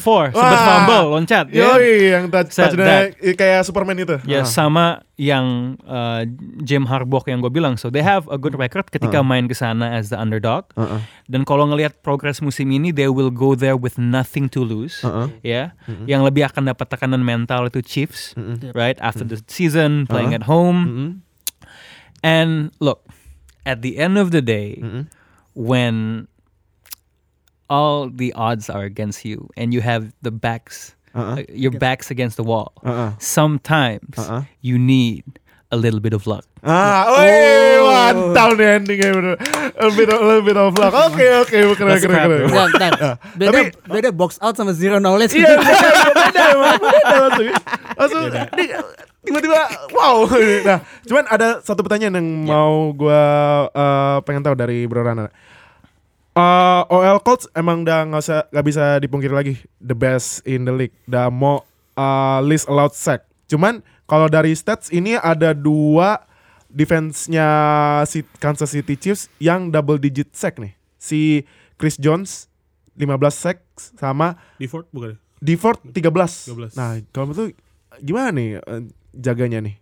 45-44, sempat Wah. fumble, loncat. ya. Yoi, yang touch, touchdown kayak Superman itu. Ya Ah. sama yang uh, Jim Harbaugh yang gue bilang. So they have a good record ketika main ke sana as the underdog. Uh-uh. Dan kalau ngelihat progres musim ini, they will go there with nothing to lose. Uh-uh. Ya, yang lebih akan dapat tekanan mental itu Chiefs, right? After the season, playing Uh-huh. at home. Mm-mm. And look, at the end of the day, Mm-mm. when all the odds are against you and you have the backs, Uh-uh. uh, your backs against the wall, Uh-uh. sometimes Uh-uh. you need a little bit of luck. Ah, woi, mantap nih endingnya bener. A bit of, a little bit of luck. Oke, oke, keren, Let's keren, keren. Bentar, bentar. beda, tapi- beda box out sama zero knowledge. Iya, beda, beda, langsung. Langsung, tiba-tiba, wow. Nah, cuman ada satu pertanyaan yang mau gua eh, pengen tahu dari Bro Rana. Eh, OL Colts emang udah nggak usah nggak bisa dipungkiri lagi the best in the league. Udah mau eh, list allowed sack. Cuman kalau dari stats ini ada dua defense-nya si Kansas City Chiefs yang double digit sack nih. Si Chris Jones 15 sack sama Default bukan? ya? Deford 13. 13. Nah, kalau itu gimana nih eh, jaganya nih?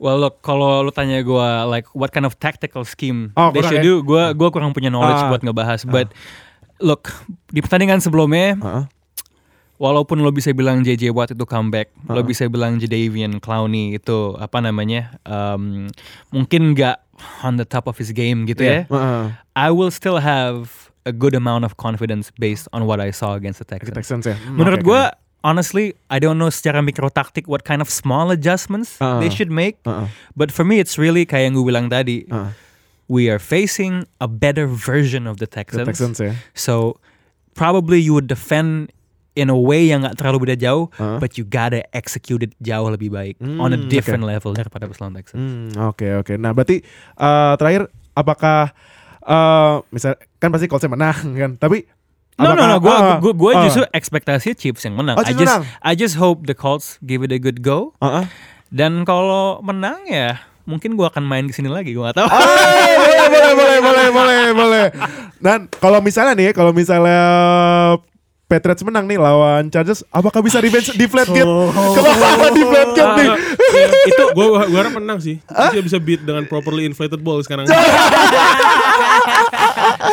Well look, kalau lu tanya gua like what kind of tactical scheme Oh, they should ya? do, gua gua kurang punya knowledge Ah. buat ngebahas. But look, di pertandingan sebelumnya Heeh. walaupun lo bisa bilang JJ Watt itu comeback, lo Uh-uh. bisa bilang Jadavian Clowney itu apa namanya, um, mungkin nggak on the top of his game gitu ya. Heeh. I will still have a good amount of confidence based on what I saw against the Texans. Texans ya. Hmm, Menurut oke, gua, honestly, I don't know secara mikrotaktik what kind of small adjustments Uh-uh. they should make. oke. Heeh. But for me, it's really kayak yang gue bilang tadi. Heeh. We are facing a better version of the Texans. Texans ya. So probably you would defend in a way yang gak terlalu beda jauh, Uh-huh. but you gotta execute it jauh lebih baik on a Hmm, different level daripada lawan Texans. Hmm, oke oke. Nah, berarti eh, terakhir apakah eh misal kan pasti Colts menang kan, tapi No, no, no. Gue gua ah, justru ekspektasi Chiefs yang menang. Oh, I just menang. I just hope the Colts give it a good go. ah, ah. Dan kalau menang ya mungkin gua akan main ke sini lagi. Gue gak tahu. Ah, boleh, boleh, boleh, boleh, boleh, boleh. Dan kalau misalnya nih, kalau misalnya Patriots menang nih lawan Chargers, apakah bisa revenge di flat gate? Kalau di flat gate nih. itu gue gue harap menang sih. Dia bisa beat dengan properly inflated ball sekarang.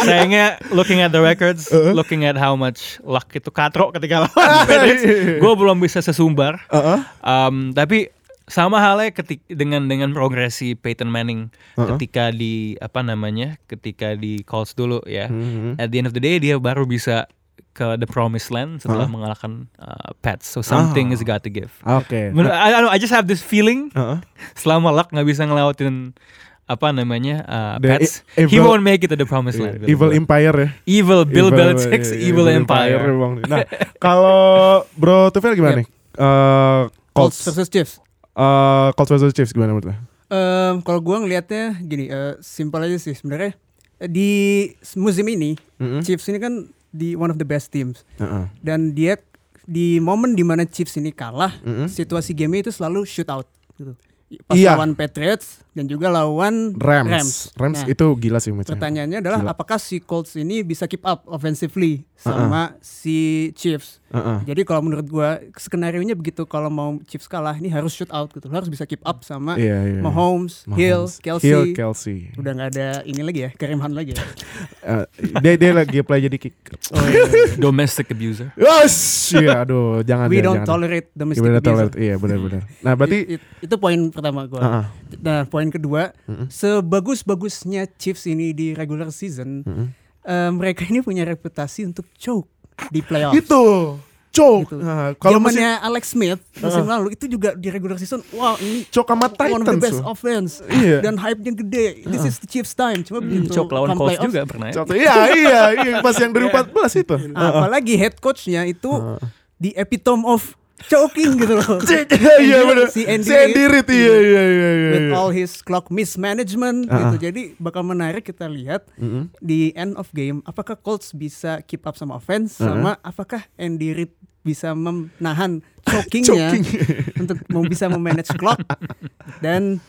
Sayangnya looking at the records, Uh-huh. looking at how much luck itu katro ketika lawan Patriots, gue belum bisa sesumbar. Uh-uh. Um, tapi sama halnya ketik dengan dengan progresi Peyton Manning Uh-uh. ketika di apa namanya ketika di Colts dulu ya. Mhm. At the end of the day dia baru bisa ke the promised land setelah Uh-huh. mengalahkan uh, Pats. So something Ah. has got to give. Oke. Men- I, I I just have this feeling Uh-uh. selama luck nggak bisa ngelewatin apa namanya uh, The Pats, e- he evil- won't make it to the promised land. Evil Empire ya. Evil Bill Belichick's iya, Evil Empire. emang. Nah, kalau Bro Tufel gimana Yep. nih? Colts Colts, versus Chiefs. eh, Colts versus Chiefs gimana menurut lo? Em, kalau gua ngelihatnya gini, eh, simpel aja sih sebenarnya. Di musim ini, Mm-mm. Chiefs ini kan di one of the best teams Heeh. dan dia di momen di mana Chiefs ini kalah, Mm-mm. situasi game itu selalu shootout gitu. Pas Iya. lawan Patriots dan juga lawan Rams. Rams, Nah, itu gila sih matchnya. Pertanyaannya adalah Gila. apakah si Colts ini bisa keep up offensively sama si Chiefs? Heeh. Jadi kalau menurut gua skenario nya begitu kalau mau Chiefs kalah ini harus shoot out gitu. Lo harus bisa keep up sama Iya, iya. Mahomes, Mahomes. Hill, Kelsey. Hill, Kelsey. Udah nggak ada ini lagi ya, Kareem Hunt lagi ya. Eh, dia dia lagi play jadi kicker. Oh, iya. Domestic abuser. Yes, iya, aduh, jangan We jangan, don't jangan. tolerate domestic bener, abuse. tolerate. Iya, benar-benar. Nah, berarti It- it- itu poin pertama gua. Heeh. Nah, poin kedua, sebagus-bagusnya Chiefs ini di regular season, Mm-mm. eh, mereka ini punya reputasi untuk choke di playoffs. itu choke. Gitu. Nah, kalau masih Zamannya Alex Smith musim lalu itu juga di regular season, wow ini choke sama one of the Titans. best loh. offense Iya. dan hype-nya gede. This is the Chiefs time. Cuma begitu Cok lawan Colts juga pernah ya. Choke. Iya, iya, iya, pas yang 2014 itu. Apalagi head coach-nya itu di epitome of choking gitu loh. Iya, benar. Si Andy, Si Andy Reid, iya, iya, iya, iya. with iya. all his clock mismanagement Ah. gitu. Jadi bakal menarik kita lihat Mm-mm. di end of game apakah Colts bisa keep up sama offense Uh-huh. sama apakah Andy Reid bisa menahan chokingnya Choking. untuk mau bisa memanage clock dan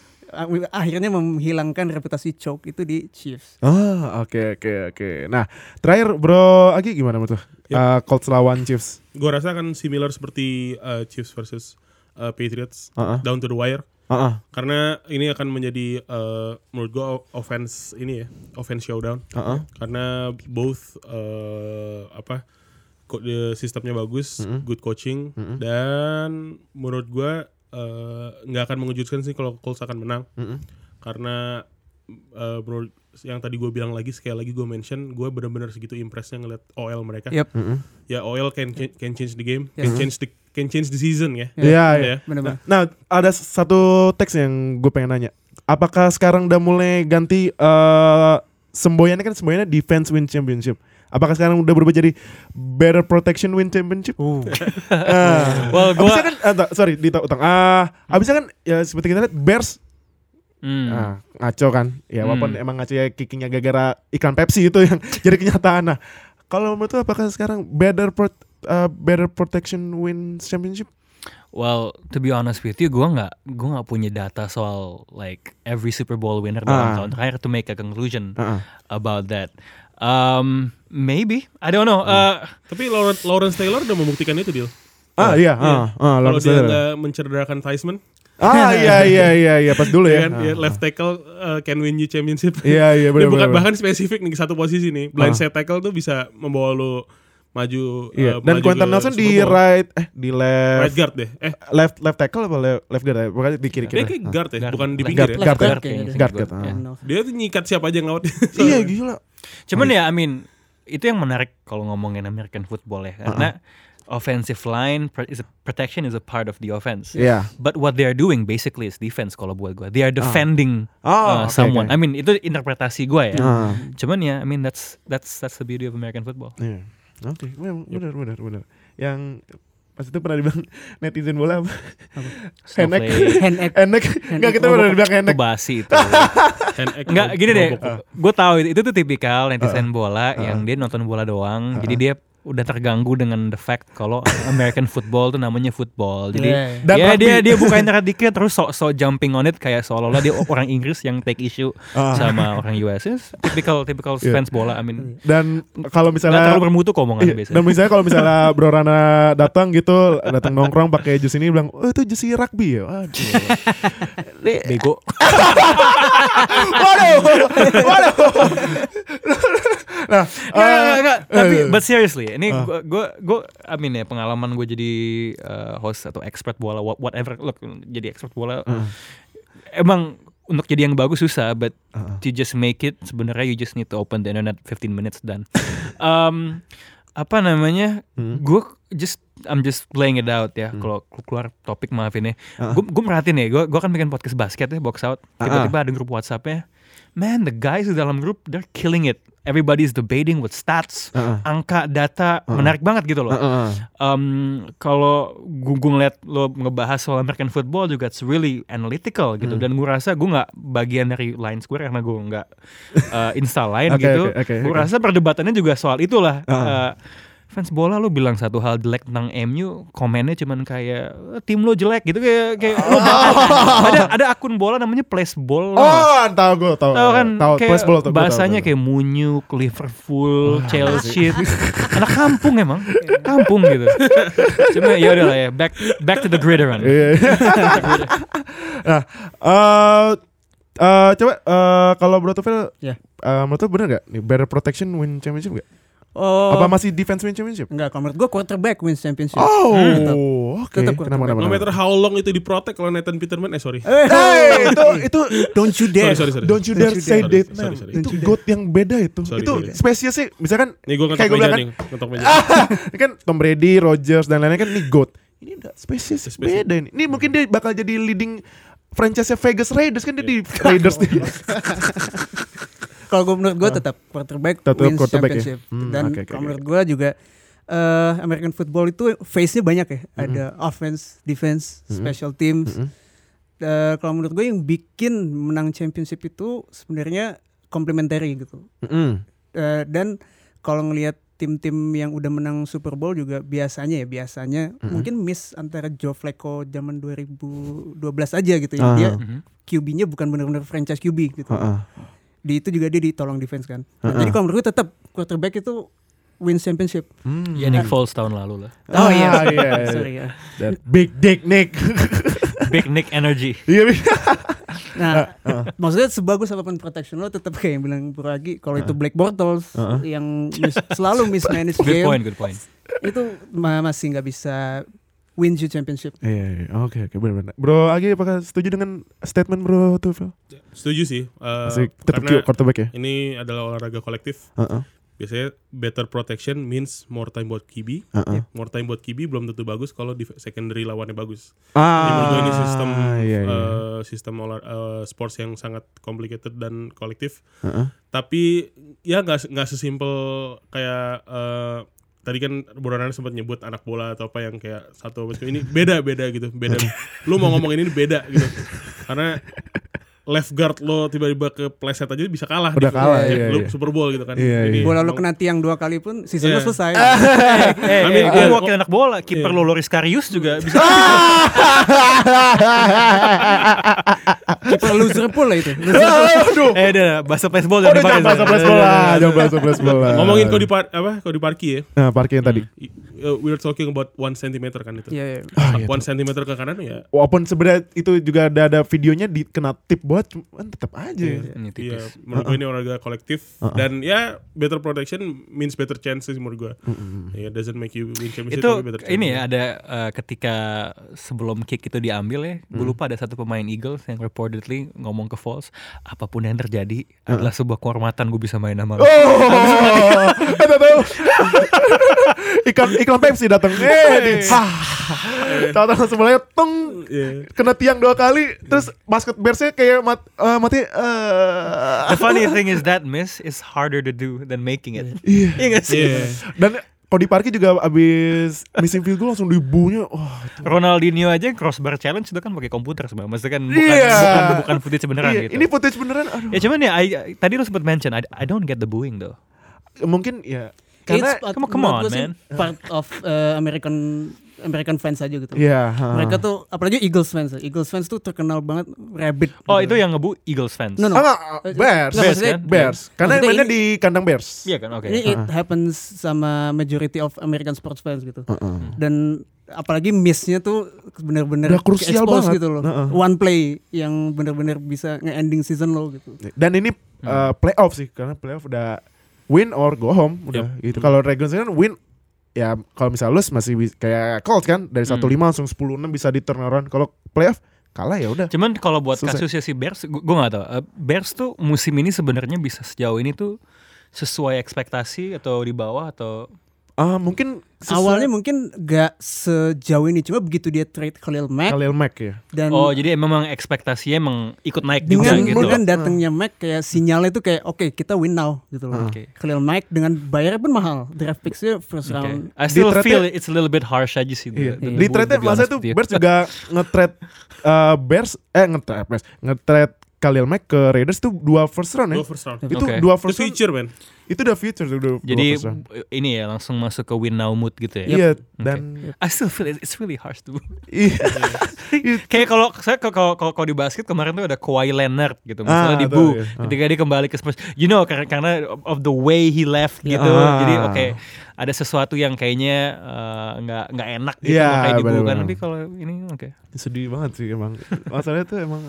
akhirnya menghilangkan reputasi choke itu di Chiefs. Ah, oke, oke, oke. Nah, terakhir Bro Agi gimana menurut lo? Eh, Colts lawan Chiefs. gue rasa akan similar seperti uh, Chiefs versus uh, Patriots Heeh. down to the wire. Heeh. Karena ini akan menjadi uh, menurut gue offense ini ya, offense showdown. Heeh. Karena both uh, apa sistemnya bagus, good coaching dan menurut gue uh, nggak akan mengejutkan sih kalau Colts akan menang. Mm-mm. Karena uh, menurut yang tadi gue bilang lagi sekali lagi gue mention gue benar-benar segitu impressnya ngeliat OL mereka Yep. Mm-mm. ya OL can can change the game, Yes. can change the can change the season ya. Iya, iya. Ya. Benar-benar. Nah, ada satu teks yang gue pengen nanya. Apakah sekarang udah mulai ganti eh semboyannya kan semboyannya defense win championship. Apakah sekarang udah berubah jadi better protection win championship? Uh. Ah. Well, gua Abisnya kan, ah, tak, sorry, di utang. Ah, abisnya kan ya seperti kita lihat Bears Hmm. ah, ngaco kan. Ya walaupun Hmm. emang ngaco ya kickingnya gara-gara iklan Pepsi itu yang jadi kenyataan. Nah, kalau menurut lu apakah sekarang better pro, ah, better protection win championship? Well, to be honest with you, gue nggak gue nggak punya data soal like every Super Bowl winner dalam Ah. tahun terakhir to make a conclusion Ah, ah. about that. Um, maybe I don't know. Hmm. Uh, Tapi Lawrence, Lawrence Taylor udah membuktikan itu deal. Ah iya, Iya. ah, ah, Kalau Lawrence dia Taylor. nggak mencerderakan Theismann, Ah iya iya iya iya pas dulu ya. ya kan, Ah, ya, ah. left tackle uh, can win you championship. Iya iya Dia benar bukan bahkan spesifik nih satu posisi nih. Blind Ah. side tackle tuh bisa membawa lu maju. Iya. uh, Dan maju Quentin Nelson di Bowl. right eh di left right guard deh. Eh, left left tackle apa left, left guard ya? Pokoknya di kiri dia kiri. kayak guard ya, Guard. bukan di pinggir ya. guard, guard, guard, kayaknya. guard, guard, ah. Yeah. Dia tuh nyikat siapa aja yang lewat. Iya gila. Cuman ya, I mean, itu yang menarik kalau ngomongin American football ya, karena offensive line is a, protection is a part of the offense. Iya. But what they are doing basically is defense kalau buat gue. They are defending Oh, uh, oke, someone. oke. I mean itu interpretasi gue ya. Ah. Cuman ya, I mean that's that's that's the beauty of American football. Iya. Oke, memang benar benar benar. Yang pas itu pernah dibilang netizen bola apa? Henek. Snowflake. Hand act. Henek. Enggak kita pernah dibilang Itu henek. basi itu. Egg, Enggak gini deh, gue tahu itu, itu tuh tipikal netizen bola yang dia nonton bola doang, jadi dia udah terganggu dengan the fact kalau American football tuh namanya football. Jadi Yeah. Dan ya rugby. dia dia buka internet dikit terus sok sok jumping on it kayak seolah-olah dia orang Inggris yang take issue Ah. sama orang US. It's typical typical Yeah. fans bola. I mean Dan kalau nggak misalnya terlalu bermutu kok omongannya Iya, biasanya. Dan misalnya kalau misalnya Bro Rana datang gitu, datang nongkrong pakai jus ini bilang, "Oh, itu jus rugby ya." Waduh. Bego. Waduh. Waduh. nah, Nggak, nggak, nggak, nggak. Tapi eh, but seriously, ini Ah. gue gue gue I mean ya pengalaman gue jadi uh, host atau expert bola wha- whatever look jadi expert bola Ah. emang untuk jadi yang bagus susah but Ah. to just make it sebenarnya you just need to open the internet 15 minutes dan um, apa namanya Hmm. gue just I'm just playing it out ya kalau keluar topik maafin ya Ah. gue gue merhatiin ya gue gue kan bikin podcast basket ya box out Ah, tiba-tiba ada grup WhatsAppnya man the guys di dalam grup they're killing it everybody's debating with stats Ah, angka data menarik banget gitu loh ah. um, kalau gue ngeliat lo ngebahas soal American football juga it's really analytical gitu Hmm. dan gue rasa gue nggak bagian dari line square karena gue nggak uh, install line Oke, gitu oke, oke, gue oke. rasa perdebatannya juga soal itulah Ah. Uh, fans bola lo bilang satu hal jelek tentang MU komennya cuman kayak "Eh, tim lo jelek gitu kayak kayak lo bahas- ada ada akun bola namanya place ball lo nggak? Oh, tahu gue tahu. Tahu kan tahu kayak Plus Ball, tahu, bahasanya tahu. kayak Munyuk, Liverpool, Chelsea. Anak kampung emang, kampung gitu. Cuma ya udah lah ya, back back to the gridiron. Iya. nah, eh eh, coba eh, kalau Bro Tufel, Ya. eh, menurut lu bener gak nih better protection win championship gak? Oh, Apa masih defense win championship? enggak, kalau menurut gue quarterback wins championship. Oh, Tetap. oke. Tetap Kenapa, kenapa, No matter how long itu diprotek kalau Nathan Peterman eh sorry. Hey, itu itu Don't you dare. Sorry, sorry, sorry. Don't you Don't dare you say that Sorry, man. sorry, Itu goat yang beda itu. Sorry, itu sorry. spesies sih, misalkan Nih gue ngetok Kayak gua meja bilang nih, ngetok meja. ini kan Tom Brady, Rodgers dan lain-lain kan ini goat. Ini udah spesies Spesies. beda ini. Ini mungkin dia bakal jadi leading franchise Vegas Raiders kan dia di Raiders nih. Kalau gue menurut gue tetap quarterback Tetap wins quarterback ya? championship. Hmm, Dan oke, oke, kalau menurut gue juga eh, American football itu phase-nya banyak ya. Hmm. Ada offense, defense, special teams. Mm-mm. Eh, kalau menurut gue yang bikin menang championship itu sebenarnya complementary gitu. Mm-mm. Eh, dan kalau ngelihat tim-tim yang udah menang Super Bowl juga biasanya ya biasanya mungkin miss antara Joe Flacco zaman 2012 aja gitu ya. Ah. Dia Mhm. QB-nya bukan benar-benar franchise QB gitu. Ah. Di itu juga dia ditolong defense kan. Nah, Ah, Jadi kalau menurut gue tetap quarterback itu win championship. Hmm. Ya Nick Foles tahun lalu lah. Oh iya, Ah, iya, iya. sorry ya. That big dick Nick. Big Nick energy. Iya. Nah, maksudnya sebagus apa pun protection lo tetap kayak yang bilang Bro Agi, kalau itu Black Bortles Ah. yang mis- selalu mismanage Good game point, good point. itu ma- masih nggak bisa win you championship. Iya, iya. oke oke benar-benar. Bro Agi apakah setuju dengan statement Bro Tufel? Setuju sih. eh, Masih tetap karena quarterback ya? ini adalah olahraga kolektif Heeh. biasanya better protection means more time buat QB. Uh-uh. More time buat QB belum tentu bagus kalau di secondary lawannya bagus. Menurut gue ini sistem iya, iya. eh, sistem olah eh, sports yang sangat complicated dan kolektif. Heeh. Tapi ya nggak nggak sesimpel kayak eh, tadi kan Borana sempat nyebut anak bola atau apa yang kayak satu ini beda beda gitu beda. Lu mau ngomong ini beda gitu karena left guard lo tiba-tiba ke pleset aja bisa kalah. Udah di- kalah, di- iya, lu iya. Super Bowl gitu kan. Iya, Jadi iya. Bola lu emang- kena tiang dua kali pun seasonnya Iya. selesai. Eh, I mean, eh, iya. lu wakil anak bola, kiper lo Loris Karius juga bisa. Kiper loser pool lah itu. Aduh. eh, udah bahasa baseball Oh, jangan udah jangan dipakai. bahasa plus bola, jangan bahasa plus bola. Ngomongin kau di par apa kau di parki ya. Nah, parkir yang tadi. Uh, we are talking about one centimeter kan itu. Iya, iya. Ah, iya one centimeter ke kanan ya. Walaupun sebenarnya itu juga ada ada videonya di kena tip buat cuman tetap aja. Ini tipis. Iya, menurut gue ini olahraga kolektif dan ya better protection means better chances menurut gue. Ya doesn't make you win championship itu tapi better chance. ini ya ada eh, ketika sebelum kick itu diambil ya gue lupa ada satu pemain Eagles yang reportedly ngomong ke Foles apa pun yang terjadi adalah sebuah kehormatan gue bisa main sama lo Oh, iklan iklan Pepsi datang. Eh. Tahu-tahu sebelahnya teng Iya. kena tiang dua kali, terus basket Bearsnya kayak mat, eh, mati. eh. the funny thing is that miss is harder to do than making it iya nggak sih Iya. Dan kalau di parkir juga abis missing field goal langsung dibunya. Itu- Ronaldinho aja crossbar challenge itu kan pakai komputer sebenarnya maksudnya kan bukan Iya. bukan, bukan footage beneran iya, gitu ini footage beneran. Aduh. ya cuman ya I- tadi lu sempat mention I, I don't get the booing though Mungkin ya karena It's part- come on, come on, man. Part of uh, American American fans aja gitu. Iya, ha. Mereka tuh apalagi Eagles fans. Eagles fans tuh terkenal banget rabbit. oh gitu. itu yang ngebu Eagles fans No, no. Ah, enggak, Bears. nggak, maksudnya- kan? Bears. Karena Maksudnya mainnya ini- di kandang Bears. iya kan oke Ini it happens sama majority of American sports fans gitu. Heeh. Dan apalagi missnya tuh bener-bener Udah krusial banget. gitu loh. Heeh. One play yang bener-bener bisa nge-ending season lo gitu. Dan ini uh, playoff sih karena playoff udah win or go home udah gitu. Kalau Dragons kan win ya kalau misalnya lose masih kayak Colts kan dari 1-5 langsung 10-6 bisa di turn around. Kalau playoff kalah ya udah. Cuman kalau buat Selesai. kasusnya si Bears, gue gak tahu. Eh, Bears tuh musim ini sebenarnya bisa sejauh ini tuh sesuai ekspektasi atau di bawah atau Ah mungkin Awalnya mungkin gak sejauh ini cuma begitu dia trade Khalil Mack Khalil Mack ya. dan oh jadi memang ekspektasinya emang ikut naik juga dengan gitu. dengan datangnya Mac kayak sinyalnya itu kayak oke kita win now gitu loh. Oke. Khalil Mack dengan bayarnya pun mahal. Draft picksnya first Oke. round. I still Di feel it's a little bit harsh aja sih. Iya. the- the Di trade masa itu. Bears juga nge-trade uh, Bears eh nge-trade Bears, nge-trade Khalil Mack ke Raiders tuh dua first round ya. Go first round. Itu Oke. dua first round. future man. Itu udah future tuh dua, dua Jadi first round. ini ya langsung masuk ke win now mood gitu ya. Iya dan I still feel it, it's really harsh tuh. iya. Kayak kalau saya kalau kalau kalau di basket kemarin tuh ada Kawhi Leonard gitu, Ah, misalnya di tahu, Bu iya. Ah. ketika dia kembali ke Spurs. You know karena karena of the way he left gitu. Ah. Jadi oke ada sesuatu yang kayaknya eh, nggak nggak enak gitu Iya, makanya di Bu kan. Tapi kalau ini oke. sedih banget sih emang. Masalahnya tuh emang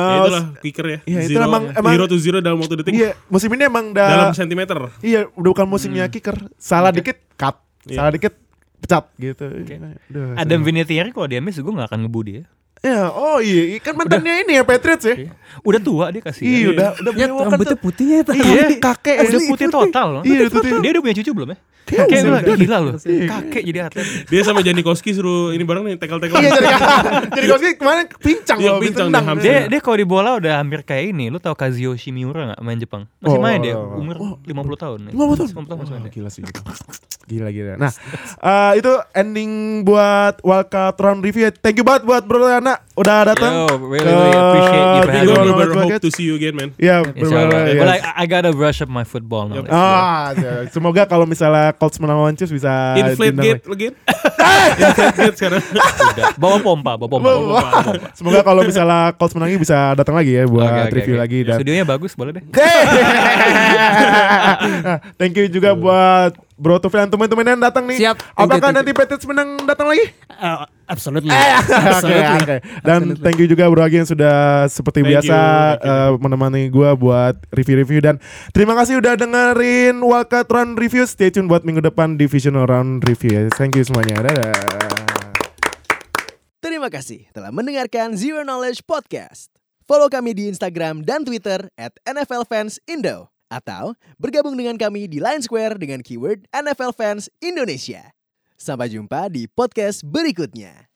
Ya eh, itulah kicker ya. iya, itu zero, emang- emang- zero to zero dalam waktu detik. Iya, musim ini emang udah Dalam sentimeter. Iya, udah bukan musimnya kicker. Salah dikit cut, Iya. salah dikit pecat gitu. Udah, Adam. Vinatieri kalau dia miss gue nggak akan ngebu dia. Ya, oh iya, kan mantannya ini ya Patriots ya. Udah tua dia kasih. Iya, udah udah Ya berewokan rambutnya tuh. putihnya ya, Iya, kakek Udah asli. putih total loh. Iya, udah putih. Dia udah punya cucu belum ya? Iya, udah, gue udah. gila loh. Kakek jadi atlet. Dia sama Janikowski suruh ini bareng nih tackle-tackle. Iya, Koski kemarin pincang Iya, loh, pincang. Dia dia kalau di bola udah hampir kayak ini. Lu tahu Kazuyo Shimiura gak main Jepang? Masih Oh, main dia. oh, Umur 50 tahun. ya. 50 tahun. 50 tahun masih main gila sih. Gila gila. Nah, eh, itu ending buat Wildcard Round Review. Thank you banget buat Bro Anak udah datang. Yo, really, really appreciate you for having me. Hope to see you again man. Iya, Allah. bener-bener, But like, I gotta brush up my football knowledge. Ah, ya. semoga kalau misalnya Colts menang lawan Chiefs bisa Inflate gate again. Inflate gate sekarang. Bawa pompa, bawa pompa. lagi. bawa pompa. Semoga kalau misalnya Colts menangi bisa datang lagi ya buat review lagi dan Studionya bagus, boleh deh. Thank you juga buat Bro Tufel dan teman-teman yang datang nih. Siap. Apakah nanti Patriots menang datang lagi? Uh, absolutely. Oke, absolutely. oke. Dan Absolutely. thank you juga Bro Agi yang sudah seperti Thank biasa you, thank you. eh, menemani gua buat review-review dan terima kasih udah dengerin Wildcard Round Review. Stay tune buat minggu depan Divisional Round Review ya. Thank you semuanya. Dadah. Terima kasih telah mendengarkan Zero Knowledge Podcast. Follow kami di Instagram dan Twitter at NFL Fans Indo. Atau bergabung dengan kami di Line Square dengan keyword NFL Fans Indonesia. Sampai jumpa di podcast berikutnya.